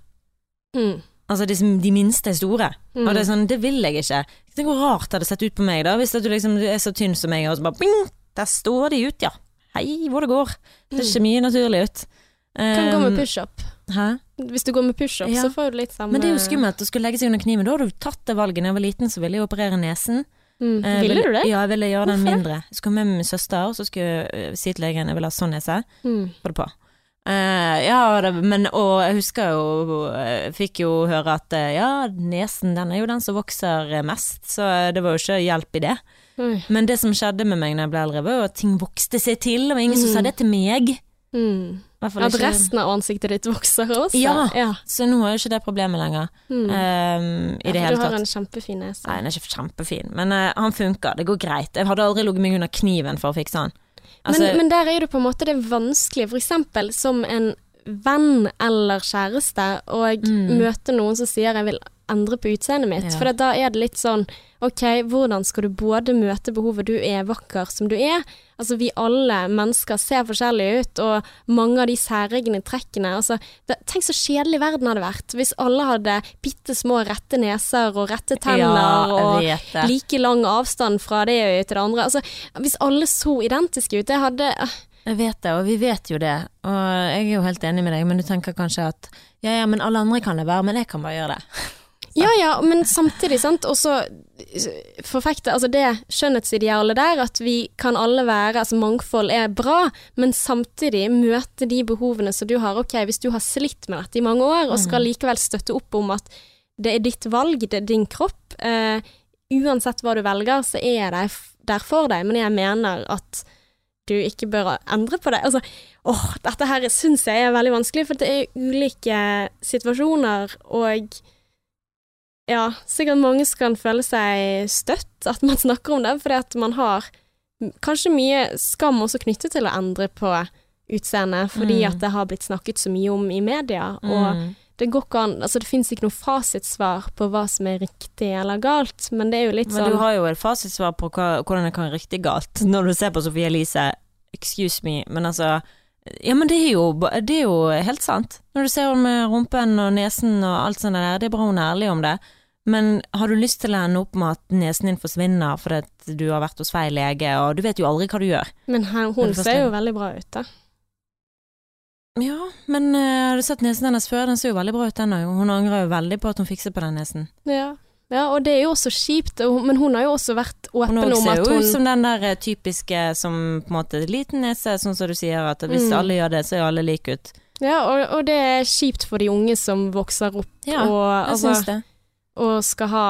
Mm. Altså de, de minste er store. Mm. Og det er sånn, det vil jeg ikke. Tenk hvor rart det hadde sett ut på meg da, hvis du liksom du er så tynn som meg, og så bare bing, der står de ut, ja. Hei, hvor det går. Det ser ikke mye naturlig ut. Um, Kan gå med pushup. push-up. Hvis du går med push-up, Ja. så får du litt samme Men det er jo skummelt å skulle legge seg under kniven. Da har du tatt det valget. Da jeg var liten, så ville jeg operere nesen. Mm. Eh, Ville du det? Ja, jeg ville gjøre den Hvorfor mindre. Jeg skulle med min søster, og så skulle jeg si til legen jeg ville ha sånn nese. Mm. Få det på. Eh, ja, det, men og jeg husker jo Jeg fikk jo høre at eh, ja, nesen den er jo den som vokser eh, mest, så det var jo ikke hjelp i det. Mm. Men det som skjedde med meg når jeg ble eldre, var jo at ting vokste seg til. og ingen ingen som Mm. sa det til meg. Mm. At resten av ansiktet ditt vokser også? Ja. ja. Så nå er jo ikke det problemet lenger. Mm. ehm, I Ja, det hele Du har en kjempefin nese. Nei, den er ikke kjempefin, men uh, han funker. Det går greit. Jeg hadde aldri ligget meg under kniven for å fikse han. Altså, men, men der er det på en måte det vanskelige, eksempel som en venn eller kjæreste, og Mm. møte noen som sier jeg vil endre på utseendet mitt. Ja. For da er det litt sånn ok, hvordan skal du både møte behovet du er vakker som du er, altså vi alle mennesker ser forskjellige ut, og mange av de særegne trekkene, altså det, tenk så kjedelig verden hadde vært hvis alle hadde bitte små rette neser og rette tenner ja, og like lang avstand fra det øyet til det andre. Altså, hvis alle så identiske ut, det hadde Jeg vet det, og vi vet jo det. Og jeg er jo helt enig med deg, men du tenker kanskje at ja ja, men alle andre kan det være, men jeg kan bare gjøre det. Ja ja, men samtidig, sant, også forfekte altså det skjønnhetsidealet der, at vi kan alle være Altså mangfold er bra, men samtidig møte de behovene som du har. Ok, hvis du har slitt med dette i mange år, og skal likevel støtte opp om at det er ditt valg, det er din kropp. Uh, uansett hva du velger, så er jeg der der for deg, men jeg mener at du ikke bør endre på det. Altså, åh, dette her syns jeg er veldig vanskelig, for det er ulike situasjoner, og ja, sikkert mange kan føle seg støtt at man snakker om det, fordi at man har kanskje mye skam også knyttet til å endre på utseendet, fordi Mm. at det har blitt snakket så mye om i media. Og Mm. det går ikke an Altså, det fins ikke noe fasitsvar på hva som er riktig eller galt, men det er jo litt sånn Men sånn du har jo et fasitsvar på hva, hvordan det kan være riktig galt, når du ser på Sofie Elise. Excuse me, men altså Ja, men det er jo, det er jo helt sant. Når du ser henne med rumpen og nesen og alt sånt der, det er bra hun er ærlig om det. Men har du lyst til å ende opp med at nesen din forsvinner fordi du har vært hos feil lege, og du vet jo aldri hva du gjør. Men her, Er hun ser jo veldig bra ut, da. Ja, men uh, har du sett nesen hennes før? Den ser jo veldig bra ut, den òg. Hun angrer jo veldig på at hun fikser på den nesen. Ja. ja, og det er jo også kjipt, men hun har jo også vært åpen om at hun hun ser jo ut som den der eh, typiske som på en måte liten nese, sånn som du sier, at hvis Mm. alle gjør det, så er alle like ut. Ja, og, og det er kjipt for de unge som vokser opp Ja, og, Jeg altså, syns det. Og skal ha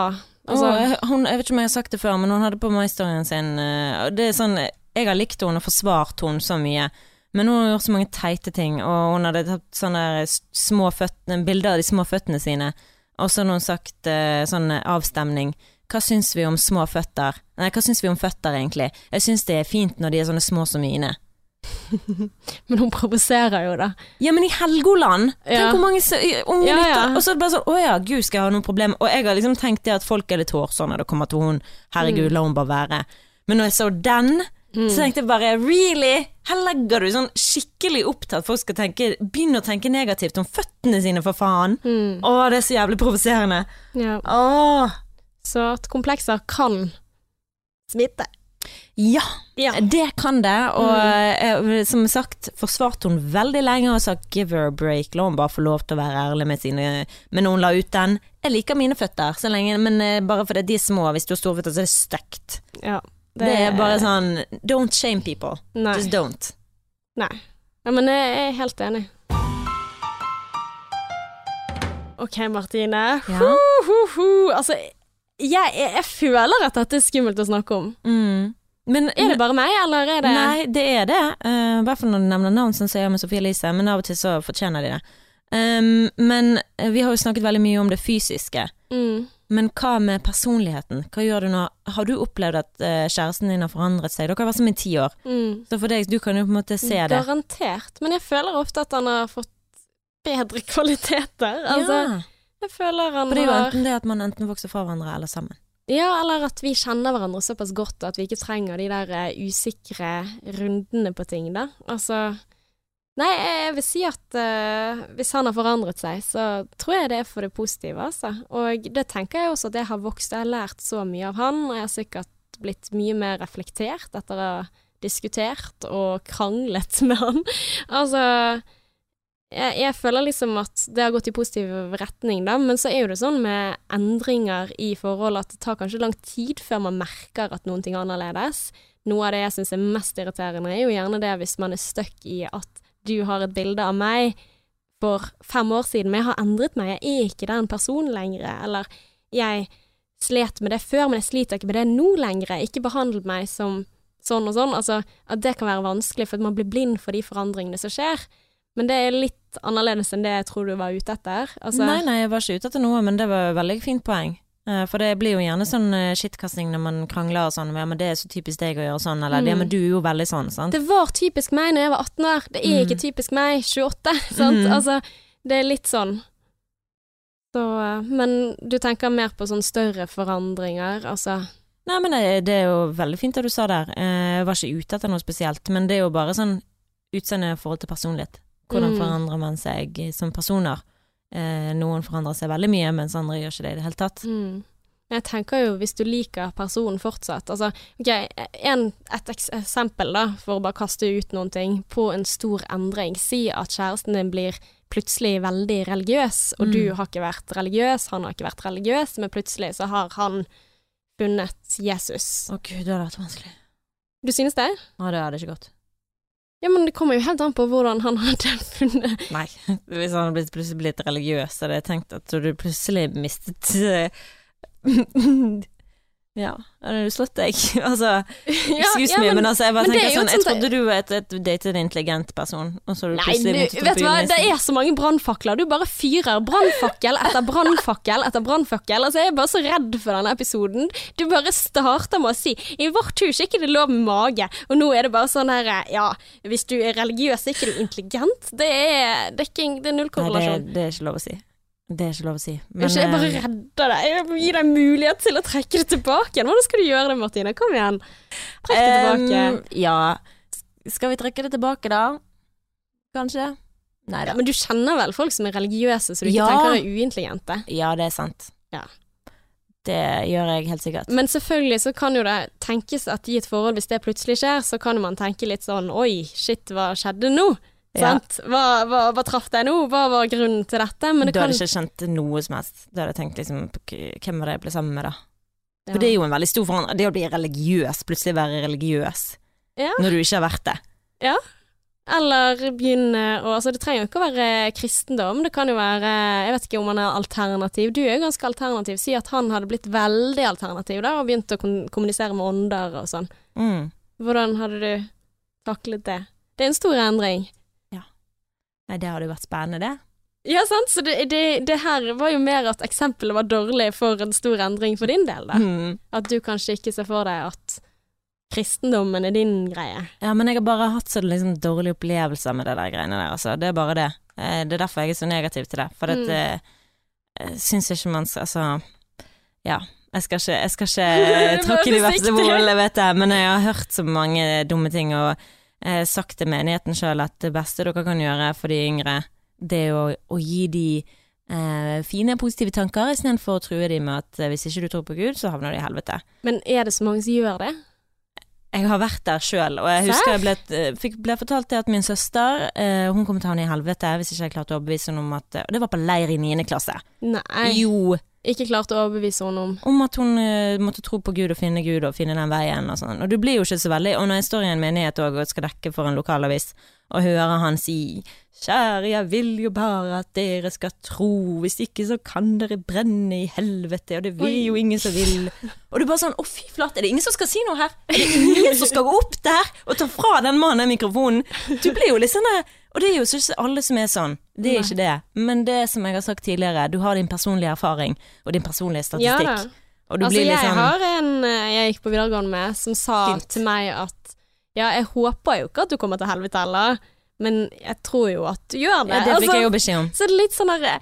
altså, oh, hun, jeg vet ikke om jeg har sagt det før, men hun hadde på meg-storyen sin eh, Det er sånn Jeg har likt henne og forsvart henne så mye. Men hun har gjort så mange teite ting, og hun hadde tatt sånne små føttene, bilder av de små føttene sine. Og så hadde hun sagt eh, sånn avstemning. Hva syns vi om små føtter? Nei, hva syns vi om føtter, egentlig? Jeg syns det er fint når de er sånne små som mine. Men hun provoserer jo, da. Ja, men i Helgoland! Tenk Ja. hvor mange unge Ja, ja. Og så er det bare sånn Å ja, gud, skal jeg ha noen problemer? Og jeg har liksom tenkt det at folk er litt hårsåre når det kommer til hun. Herregud, Mm. la hun bare være. Men når jeg så den, så tenkte jeg bare really? Her legger du sånn skikkelig opp til at folk skal tenke Begynne å tenke negativt om føttene sine, for faen. Mm. Å, det er så jævlig provoserende. Ja. Åh. Så at komplekser kan smitte. Ja, Ja. det kan det. Og Mm. eh, som sagt, forsvarte hun veldig lenge og sa give her a break. La hun bare få lov til å være ærlig med sine Men hun la ut den Jeg liker mine føtter, så lenge, men eh, bare fordi de er små. Hvis du har store føtter, så er det stygt. ja. Det, er bare sånn Don't shame people. Nei. Just don't. Nei. Ja, men jeg er helt enig. OK, Martine. Ja. Ho, ho, ho. Altså, jeg, jeg føler at dette er skummelt å snakke om. Mm. Men Er det bare meg, eller er det Nei, det er det. Uh, hvert fall når du nevner navn som sier med Sofie Elise, men av og til så fortjener de det. Um, men eh, vi har jo snakket veldig mye om det fysiske. Mm. Men hva med personligheten? Hva gjør du nå? Har du opplevd at uh, kjæresten din har forandret seg? Dere har vært sammen i ti år, Mm. så for deg, du kan jo på en måte se det. Garantert. Men jeg føler ofte at han har fått bedre kvaliteter. Altså, ja. jeg føler han har For det er jo enten det at man enten vokser fra hverandre eller sammen. Ja, eller at vi kjenner hverandre såpass godt at vi ikke trenger de der eh, usikre rundene på ting, da. Altså Nei, jeg vil si at uh, hvis han har forandret seg, så tror jeg det er for det positive, altså. Og det tenker jeg også at jeg har vokst. Jeg har lært så mye av han, og jeg har sikkert blitt mye mer reflektert etter å ha diskutert og kranglet med han. altså jeg, jeg føler liksom at det har gått i positiv retning, da, men så er jo det sånn med endringer i forhold at det tar kanskje lang tid før man merker at noen ting er annerledes. Noe av det jeg syns er mest irriterende, er jo gjerne det hvis man er stuck i at du har et bilde av meg for fem år siden, men jeg har endret meg, jeg er ikke den personen lenger, eller jeg slet med det før, men jeg sliter ikke med det nå lenger, ikke behandle meg som sånn og sånn, altså at det kan være vanskelig, for at man blir blind for de forandringene som skjer. Men det er litt annerledes enn det jeg tror du var ute etter. Altså, Nei, nei, jeg var ikke ute etter noe, men det var et veldig fint poeng. Eh, For det blir jo gjerne sånn eh, når man krangler og sånn, ja, men det er så typisk deg å gjøre sånn, eller ja, Mm. men du er jo veldig sånn, sant. Det var typisk meg når jeg var 18 år. Det er Mm. ikke typisk meg 28, sant? Mm. Altså, det er litt sånn. Så, eh, men du tenker mer på sånn større forandringer, altså. Nei, men det, det er jo veldig fint det du sa der. Jeg var ikke ute etter noe spesielt, men det er jo bare sånn utseende i forhold til personlighet. Hvordan Mm. forandrer man seg som personer? Eh, Noen forandrer seg veldig mye, mens andre gjør ikke det i det hele tatt. Mm. Jeg tenker jo hvis du liker personen fortsatt, altså ok, en, et eksempel da, for å bare kaste ut noen ting, på en stor endring. Si at kjæresten din blir plutselig veldig religiøs, og Mm. du har ikke vært religiøs, han har ikke vært religiøs, men plutselig så har han funnet Jesus. Å gud, det hadde vært vanskelig. Du synes det? Ja, det hadde ikke gått. Ja, men det kommer jo helt an på hvordan han hadde funnet Nei. Hvis han hadde plutselig blitt religiøs, hadde jeg tenkt at du plutselig mistet eh, Ja, du slått deg? altså, excuse ja, me, men, altså, jeg bare men tenker er sånn, jeg trodde du var et, et datet intelligent person, og så du Nei, plutselig du, vet du hva, det er så mange brannfakler. Du bare fyrer brannfakkel etter brannfakkel etter brannfakkel. Altså, jeg er bare så redd for denne episoden. Du bare starter med å si i vårt hus er ikke det lov med mage, og nå er det bare sånn her ja, hvis du er religiøs, er ikke du intelligent. Det er, det er, ikke, det er null korrelasjon. Nei, det, det er ikke lov å si. Det er ikke lov å si. Men, jeg bare eh, redder deg. Jeg må gi deg mulighet til å trekke det tilbake igjen. Hvordan skal du gjøre det, Martine? Kom igjen. Trekk det tilbake. Um, ja. Skal vi trekke det tilbake, da? Kanskje? Nei Ja, men du kjenner vel folk som er religiøse, så du ikke Ja. tenker er uintelligente? Ja, det er sant. Ja. Det gjør jeg helt sikkert. Men selvfølgelig så kan jo det tenkes at i et forhold, hvis det plutselig skjer, så kan man tenke litt sånn oi, shit, hva skjedde nå? Ja. Hva, hva, hva traff deg nå? Hva var grunnen til dette? Men det Da hadde jeg ikke skjønt noe som helst. Da hadde jeg tenkt liksom Hvem var det jeg ble sammen med, da? Ja. For det er jo en veldig stor forandring. Det å bli religiøs, plutselig være religiøs, Ja. når du ikke har vært det. Ja. Eller begynne å Altså, det trenger jo ikke å være kristendom. Det kan jo være Jeg vet ikke om han er alternativ. Du er jo ganske alternativ. Si at han hadde blitt veldig alternativ da, og begynt å kommunisere med ånder og sånn. Mm. Hvordan hadde du taklet det? Det er en stor endring. Nei, det hadde jo vært spennende, det. Ja, sant. Så det, det, det her var jo mer at eksempelet var dårlig for en stor endring for din del, da. Mm. At du kanskje ikke ser for deg at kristendommen er din greie. Ja, men jeg har bare hatt så liksom dårlige opplevelser med det der greiene der, altså. Det er bare det. Eh, Det er derfor jeg er så negativ til det. For at Mm. eh, jeg syns ikke man skal Altså, ja. Jeg skal ikke, jeg skal ikke tråkke de verste bolene, vet jeg, men jeg har hørt så mange dumme ting, og eh, sagt til menigheten sjøl at det beste dere kan gjøre for de yngre, det er å, å gi de eh, fine, positive tanker, istedenfor å true de med at eh, hvis ikke du tror på Gud, så havner du i helvete. Men er det så mange som gjør det? Jeg har vært der sjøl, og jeg husker jeg ble, eh, fikk, ble fortalt det at min søster eh, Hun kom til å havne i helvete hvis ikke jeg klarte å overbevise henne om at Og det var på leir i niende klasse. Nei. Jo, Ikke klart å overbevise henne om. om at hun uh, måtte tro på Gud og finne Gud og finne den veien og sånn. Og du blir jo ikke så veldig Og når jeg står i en menighet og skal dekke for en lokalavis, og hører han si Kjære, jeg vil jo bare at dere skal tro, hvis ikke så kan dere brenne i helvete, og det vil jo ingen som vil. Og du bare sånn, å fy flate, er det ingen som skal si noe her? Er det ingen som skal gå opp der og ta fra den mannen mikrofonen? Du blir jo litt sånn der, og det er jo ikke alle som er sånn, det er Nei. ikke det. Men det som jeg har sagt tidligere, du har din personlige erfaring, og din personlige Ja statistikk. da. og du Altså, blir litt jeg sånn, har en eh, jeg gikk på videregående med, som sa Fint. til meg at ja, jeg håper jo ikke at du kommer til helvete heller, men jeg tror jo at du gjør det. ja, det fikk Altså, jeg jo beskjed om. Så er litt sånn derre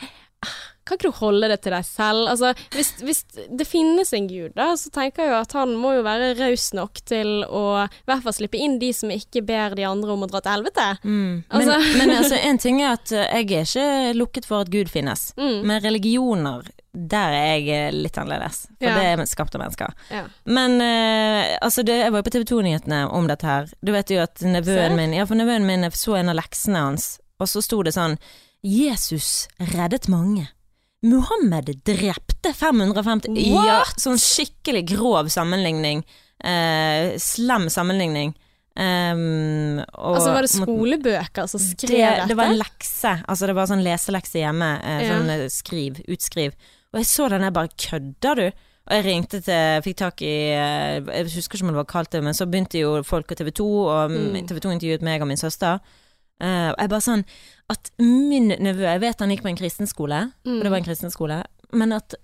Kan ikke du holde det til deg selv? Altså, hvis, hvis det finnes en gud, da, så tenker jeg jo at han må jo være raus nok til å i hvert fall slippe inn de som ikke ber de andre om å dra til helvete. Mm. Altså- Men, men altså, en ting er at eh, jeg er ikke lukket for at Gud finnes. Mm. Men religioner, der er jeg eh, litt annerledes. For Ja. det er skapt av mennesker. Ja. Men uh, altså, det, jeg var jo på TV 2-nyhetene om dette her. Du vet jo at nevøen min Ja, for nevøen min så en av leksene hans, og så sto det sånn Jesus reddet mange. Muhammed drepte 550 Ja, What? sånn skikkelig grov sammenligning. Eh, slem sammenligning. Um, og- Altså, var det skolebøker som skrev det, dette? det var en lekse. Altså det var sånn leselekse hjemme. Eh, Ja. Sånn eh, skriv, utskriv. Og jeg så den, jeg bare kødder du? Og jeg ringte til Fikk tak i eh, Jeg husker ikke om det var kalt det, men så begynte jo folk og TV 2, og Mm. TV 2 intervjuet meg og min søster. Eh, og jeg bare sånn At min nevø Jeg vet han gikk på en kristen skole, Mm. og det var en kristen skole, men at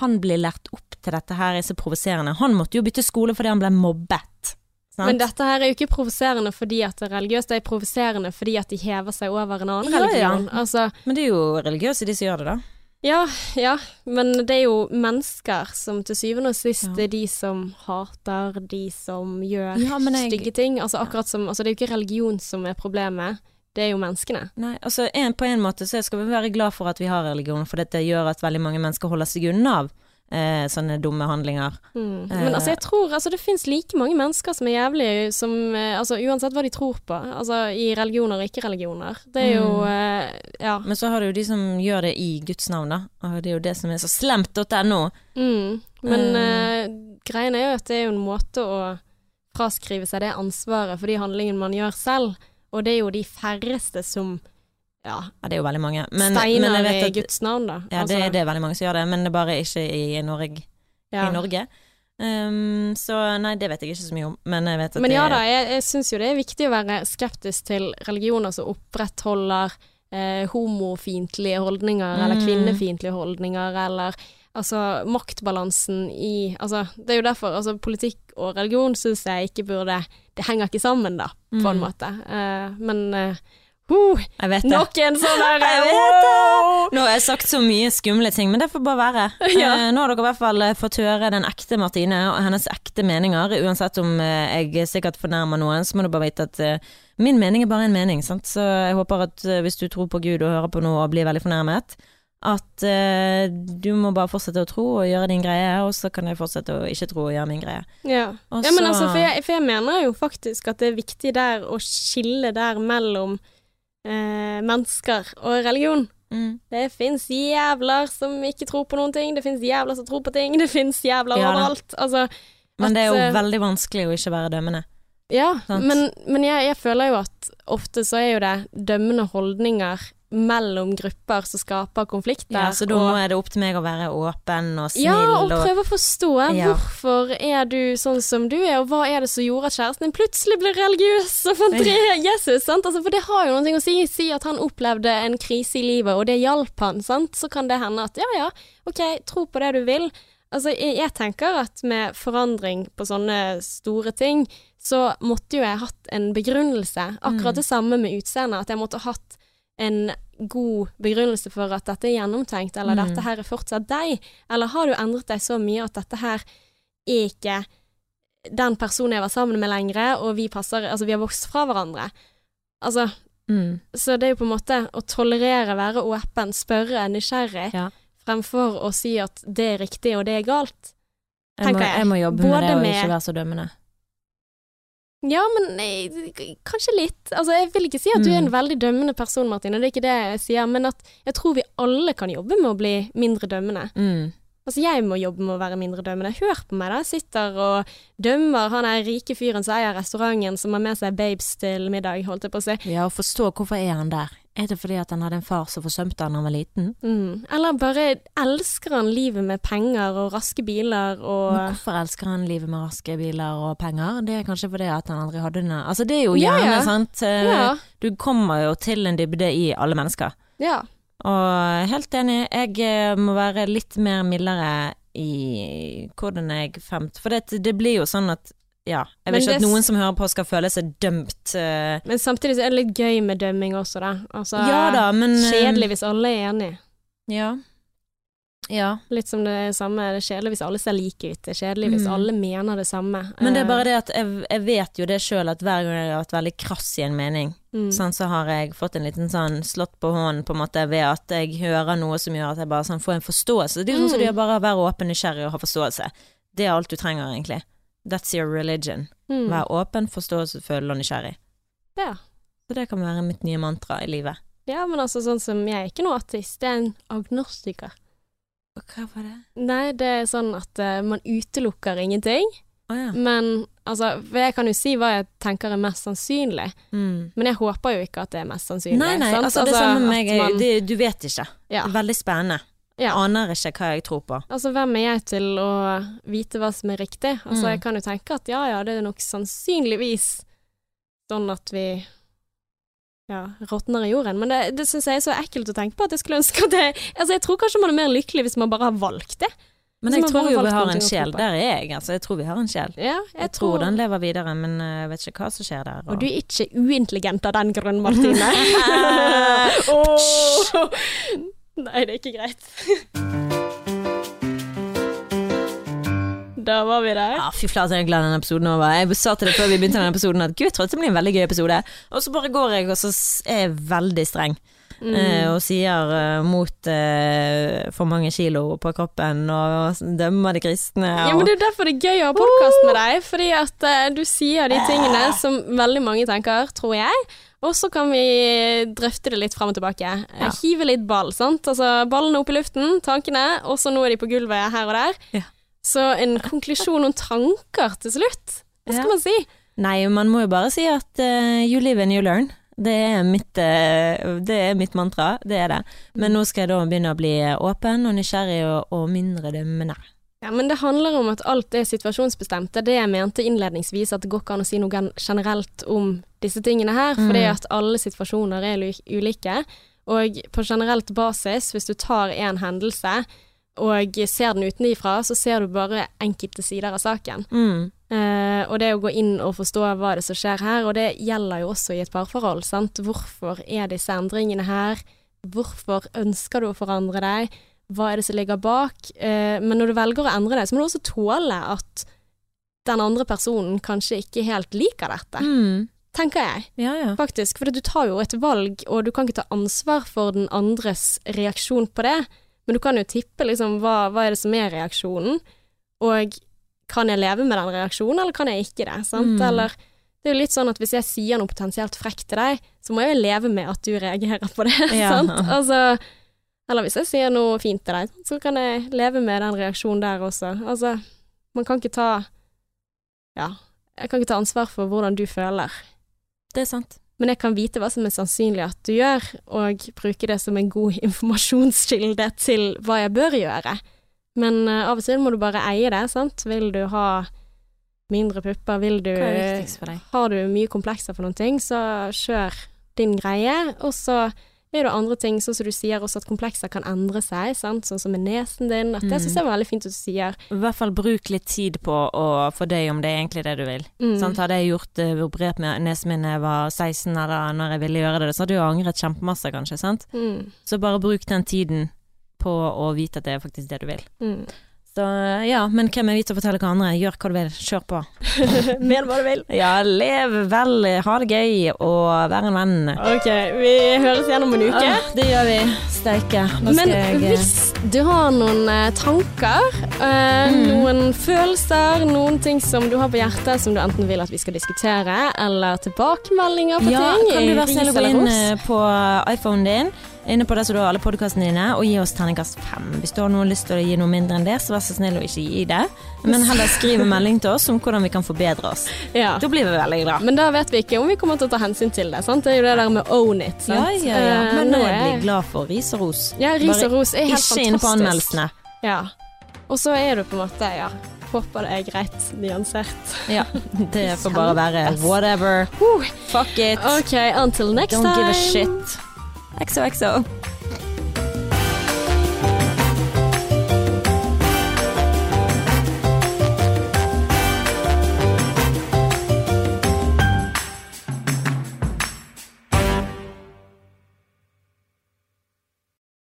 han blir lært opp til dette her er så provoserende. Han måtte jo bytte skole fordi han ble mobbet. Sant? Men dette her er jo ikke provoserende fordi at det er religiøst, det er provoserende fordi at de hever seg over en annen Ja, ja. religion. Altså, Men det er jo religiøse de som gjør det, da. ja, ja, men det er jo mennesker som til syvende og sist Ja. er de som hater, de som gjør Ja, jeg- stygge ting. Altså akkurat som Altså det er jo ikke religion som er problemet, det er jo menneskene. Nei, altså en, på en måte så skal vi være glad for at vi har religion, for dette gjør at veldig mange mennesker holder seg unna av eh, sånne dumme handlinger. Mm. Eh. Men altså, jeg tror altså, det finnes like mange mennesker som er jævlige, som eh, Altså uansett hva de tror på, altså i religioner og ikke-religioner. Det er jo Mm. eh, Ja. Men så har du jo de som gjør det i Guds navn, da. Og det er jo det som er så slemt.no. Mm. Men Eh. eh, greien er jo at det er jo en måte å fraskrive seg det ansvaret for de handlingene man gjør selv, og det er jo de færreste som ja, Ja, det er jo veldig mange. Men, men steiner jeg i Guds navn, da. ja, det, Altså, det er veldig mange som gjør det, men det er bare ikke i Norge. ja. I Norge. Um, så nei, det vet jeg ikke så mye om, men jeg vet at Men ja det da, jeg, jeg syns jo det er viktig å være skeptisk til religioner som opprettholder eh, homofiendtlige holdninger, eller Mm. kvinnefiendtlige holdninger, eller altså maktbalansen i Altså, det er jo derfor altså, politikk og religion syns jeg ikke burde Det henger ikke sammen, da, på en Mm. måte. Uh, men uh, uh, Jeg vet det. nok en sånn der Jeg vet det! Nå har jeg sagt så mye skumle ting, men det får bare være. Ja. uh, nå har dere i hvert fall fått høre den ekte Martine og hennes ekte meninger. Uansett om jeg sikkert fornærmer noen, så må du bare vite at min mening er bare en mening. Sant? Så jeg håper at hvis du tror på Gud og hører på noe og blir veldig fornærmet, at eh, du må bare fortsette å tro og gjøre din greie, og så kan jeg fortsette å ikke tro og gjøre min greie. Ja. Og ja, men så- altså, for jeg, for jeg mener jo faktisk at det er viktig der å skille der mellom eh, mennesker og religion. Mm. Det fins jævler som ikke tror på noen ting, det fins jævler som tror på ting, det fins jævler Ja overalt. Altså, Men det er jo eh, veldig vanskelig å ikke være dømmende. ja, Sant. men, men jeg, jeg føler jo at ofte så er jo det dømmende holdninger mellom grupper som skaper konflikter. Ja, så da og- er det opp til meg å være åpen og snill Ja, og prøve å forstå Ja. hvorfor er du sånn som du er, og hva er det som gjorde at kjæresten din plutselig ble religiøs og fant Jesus, sant? Altså, for det har jo noe å si. Si at han opplevde en krise i livet, og det hjalp han, sant? Så kan det hende at ja, ja, ok, tro på det du vil. Altså, jeg, jeg tenker at med forandring på sånne store ting, så måtte jo jeg hatt en begrunnelse. Akkurat det samme med utseendet, at jeg måtte hatt en god begrunnelse for at dette er gjennomtenkt, eller Mm. dette her er fortsatt deg, eller har du endret deg så mye at dette her er ikke den personen jeg var sammen med lenger, og vi passer, altså vi har vokst fra hverandre. Altså, mm. så det er jo på en måte å tolerere, være åpen, spørre, nysgjerrig, Ja. fremfor å si at det er riktig og det er galt. jeg, må, tenker jeg. jeg må jobbe med Både det og med- ikke være så dømmende. Ja, men eh, kanskje litt. Altså, jeg vil ikke si at du er en Mm. veldig dømmende person, Martine, det er ikke det jeg sier, men at jeg tror vi alle kan jobbe med å bli mindre dømmende. Mm. Altså, jeg må jobbe med å være mindre dømmende. Hør på meg, da. Jeg sitter og dømmer han der rike fyren som eier restauranten, som har med seg babes til middag, holdt jeg på å si. Ja, og forstå hvorfor er han der. Er det fordi at han hadde en far som forsømte han da han var liten? Mm. Eller bare elsker han livet med penger og raske biler og Men hvorfor elsker han livet med raske biler og penger? Det er kanskje fordi at han aldri hadde noe Altså, det er jo gjerne, ja. sant. Ja. Du kommer jo til en dybde i alle mennesker. ja. Og helt enig, jeg eh, må være litt mer mildere i hvordan jeg femt. For det, det blir jo sånn at ja, jeg vil ikke at noen som hører på skal føle seg dømt. Uh... Men samtidig så er det litt gøy med dømming også, da. Altså, ja da, men eh, Kjedelig hvis alle er enige. Ja. Ja. Litt som det samme, det er kjedelig hvis alle ser like ut. Det er kjedelig hvis Mm. alle mener det samme. Men det er Eh, bare det at jeg, jeg vet jo det sjøl at hver gang jeg har vært veldig krass i en mening, mm. sånn, så har jeg fått en liten sånn slått på hånden på en måte ved at jeg hører noe som gjør at jeg bare sånn får en forståelse. Det er jo sånn som Mm. gjør bare være åpen, nysgjerrig og ha forståelse. Det er alt du trenger, egentlig. That's your religion. Mm. Vær åpen, forståelsesfull og nysgjerrig. Ja. Så det kan være mitt nye mantra i livet. ja, men altså sånn som jeg er ikke noe ateist, jeg er en agnostiker. Og hva var det? Nei, det er sånn at uh, man utelukker ingenting, Oh, ja. men altså For jeg kan jo si hva jeg tenker er mest sannsynlig, Mm. men jeg håper jo ikke at det er mest sannsynlig. Nei, nei, sant? altså det samme med meg, man- det, du vet ikke. ja, Veldig spennende. Ja. Aner ikke hva jeg tror på. Altså, hvem er jeg til å vite hva som er riktig? Altså, Mm. jeg kan jo tenke at ja, ja, det er nok sannsynligvis sånn at vi ja, råtner i jorden. Men det, det syns jeg er så ekkelt å tenke på at jeg skulle ønske at det Altså, jeg tror kanskje man er mer lykkelig hvis man bare har valgt det. Men jeg tror jo vi har en sjel. Der er jeg, altså. Jeg tror vi har en sjel. Ja, Jeg, tror den lever videre, men eh, jeg vet ikke hva som skjer der. Og du er ikke uintelligent av den grunn, Martine. Åh! Nei, det er ikke greit. Da var vi der. Ja, fy flate, jeg er glad denne episoden er over. Jeg sa til deg før vi begynte denne episoden at gud, jeg tror det blir en veldig gøy episode. Og så bare går jeg, og så er jeg veldig streng. Mm. eh, og sier eh, mot eh, for mange kilo på kroppen, og dømmer de kristne. Ja, men Det er derfor det er gøy å ha podkast med deg, fordi at du sier de tingene som veldig mange tenker, tror jeg. Og så kan vi drøfte det litt fram og tilbake. Ja. Hive litt ball, sant. Altså ballene opp i luften, tankene, og så nå er de på gulvet her og der. Ja. Så en konklusjon om tanker til slutt. Hva skal Ja. man si? Nei, man må jo bare si at uh, you live and you learn. Det er, mitt, eh, det er mitt mantra, det er det. Men nå skal jeg da begynne å bli åpen og nysgjerrig og, og mindre dømmende. Ja, men det handler om at alt er situasjonsbestemt. Det er det jeg mente innledningsvis, at det går ikke an å si noe generelt om disse tingene her, fordi Mm. at alle situasjoner er ulike. Og på generelt basis, hvis du tar en hendelse og ser den utenifra, så ser du bare enkelte sider av saken. Mm. Uh, og det å gå inn og forstå hva det er som skjer her, og det gjelder jo også i et parforhold, sant. Hvorfor er disse endringene her? Hvorfor ønsker du å forandre deg? Hva er det som ligger bak? Uh, men når du velger å endre deg, så må du også tåle at den andre personen kanskje ikke helt liker dette, Mm. tenker jeg. Ja, ja. Faktisk, for du tar jo et valg, og du kan ikke ta ansvar for den andres reaksjon på det, men du kan jo tippe liksom hva, hva er det som er reaksjonen, og kan jeg leve med den reaksjonen, eller kan jeg ikke det, sant? Mm. Eller det er jo litt sånn at hvis jeg sier noe potensielt frekt til deg, så må jeg jo leve med at du reagerer på det, Ja. sant? Altså, eller hvis jeg sier noe fint til deg, så kan jeg leve med den reaksjonen der også. Altså, man kan ikke ta, ja, jeg kan ikke ta ansvar for hvordan du føler. Det er sant. Men jeg kan vite hva som er sannsynlig at du gjør, og bruke det som en god informasjonskilde til hva jeg bør gjøre. Men eh, av og til må du bare eie det, sant. Vil du ha mindre pupper, vil du deg? Har du mye komplekser for noen ting, så kjør din greie, og så er det andre ting, sånn som du sier også at komplekser kan endre seg, sant, sånn som med nesen din, at det Mm. syns jeg var veldig fint at du sier. I hvert fall bruk litt tid på å fordøye om det er egentlig det du vil. Mm. Sånn, hadde jeg gjort uh, operert med nesen min da jeg var 16 eller når jeg ville gjøre det, så hadde jeg angret kjempemasse kanskje, sant. Mm. Så bare bruk den tiden på å vite at det er faktisk det du vil. Mm. Så ja, men hvem er vi til å fortelle hva andre? Gjør hva du vil, kjør på. Men hva du vil. Ja, lev vel, ha det gøy og vær en venn. Ok, vi høres igjen om en uke. Ah, det gjør vi. Steike. Men jeg hvis du har noen eh, tanker, eh, Mm. noen følelser, noen ting som du har på hjertet som du enten vil at vi skal diskutere, eller tilbakemeldinger på ja, ting, kan du være snill å gå inn eh, på iPhonen din, inne på der som du har alle podkastene dine, og gi oss terningkast fem. Hvis du har noen lyst til å gi noe mindre enn det, så vær så snill å ikke gi det, men heller skriv en melding til oss om hvordan vi kan forbedre oss. Ja. Da blir vi veldig glad. Men da vet vi ikke om vi kommer til å ta hensyn til det. Sant? Det er jo det der med own it. Sant? ja, ja. ja. Men nå er- blir glad for ris og ros. Ja, ris og ros er helt Ikke fantastisk. inne på anmeldelsene. Ja. Og så er du på en måte, ja Håper det er greit nyansert. Ja, det får bare være whatever. Fuck it. OK, until next Don't time. give a shit. XOXO.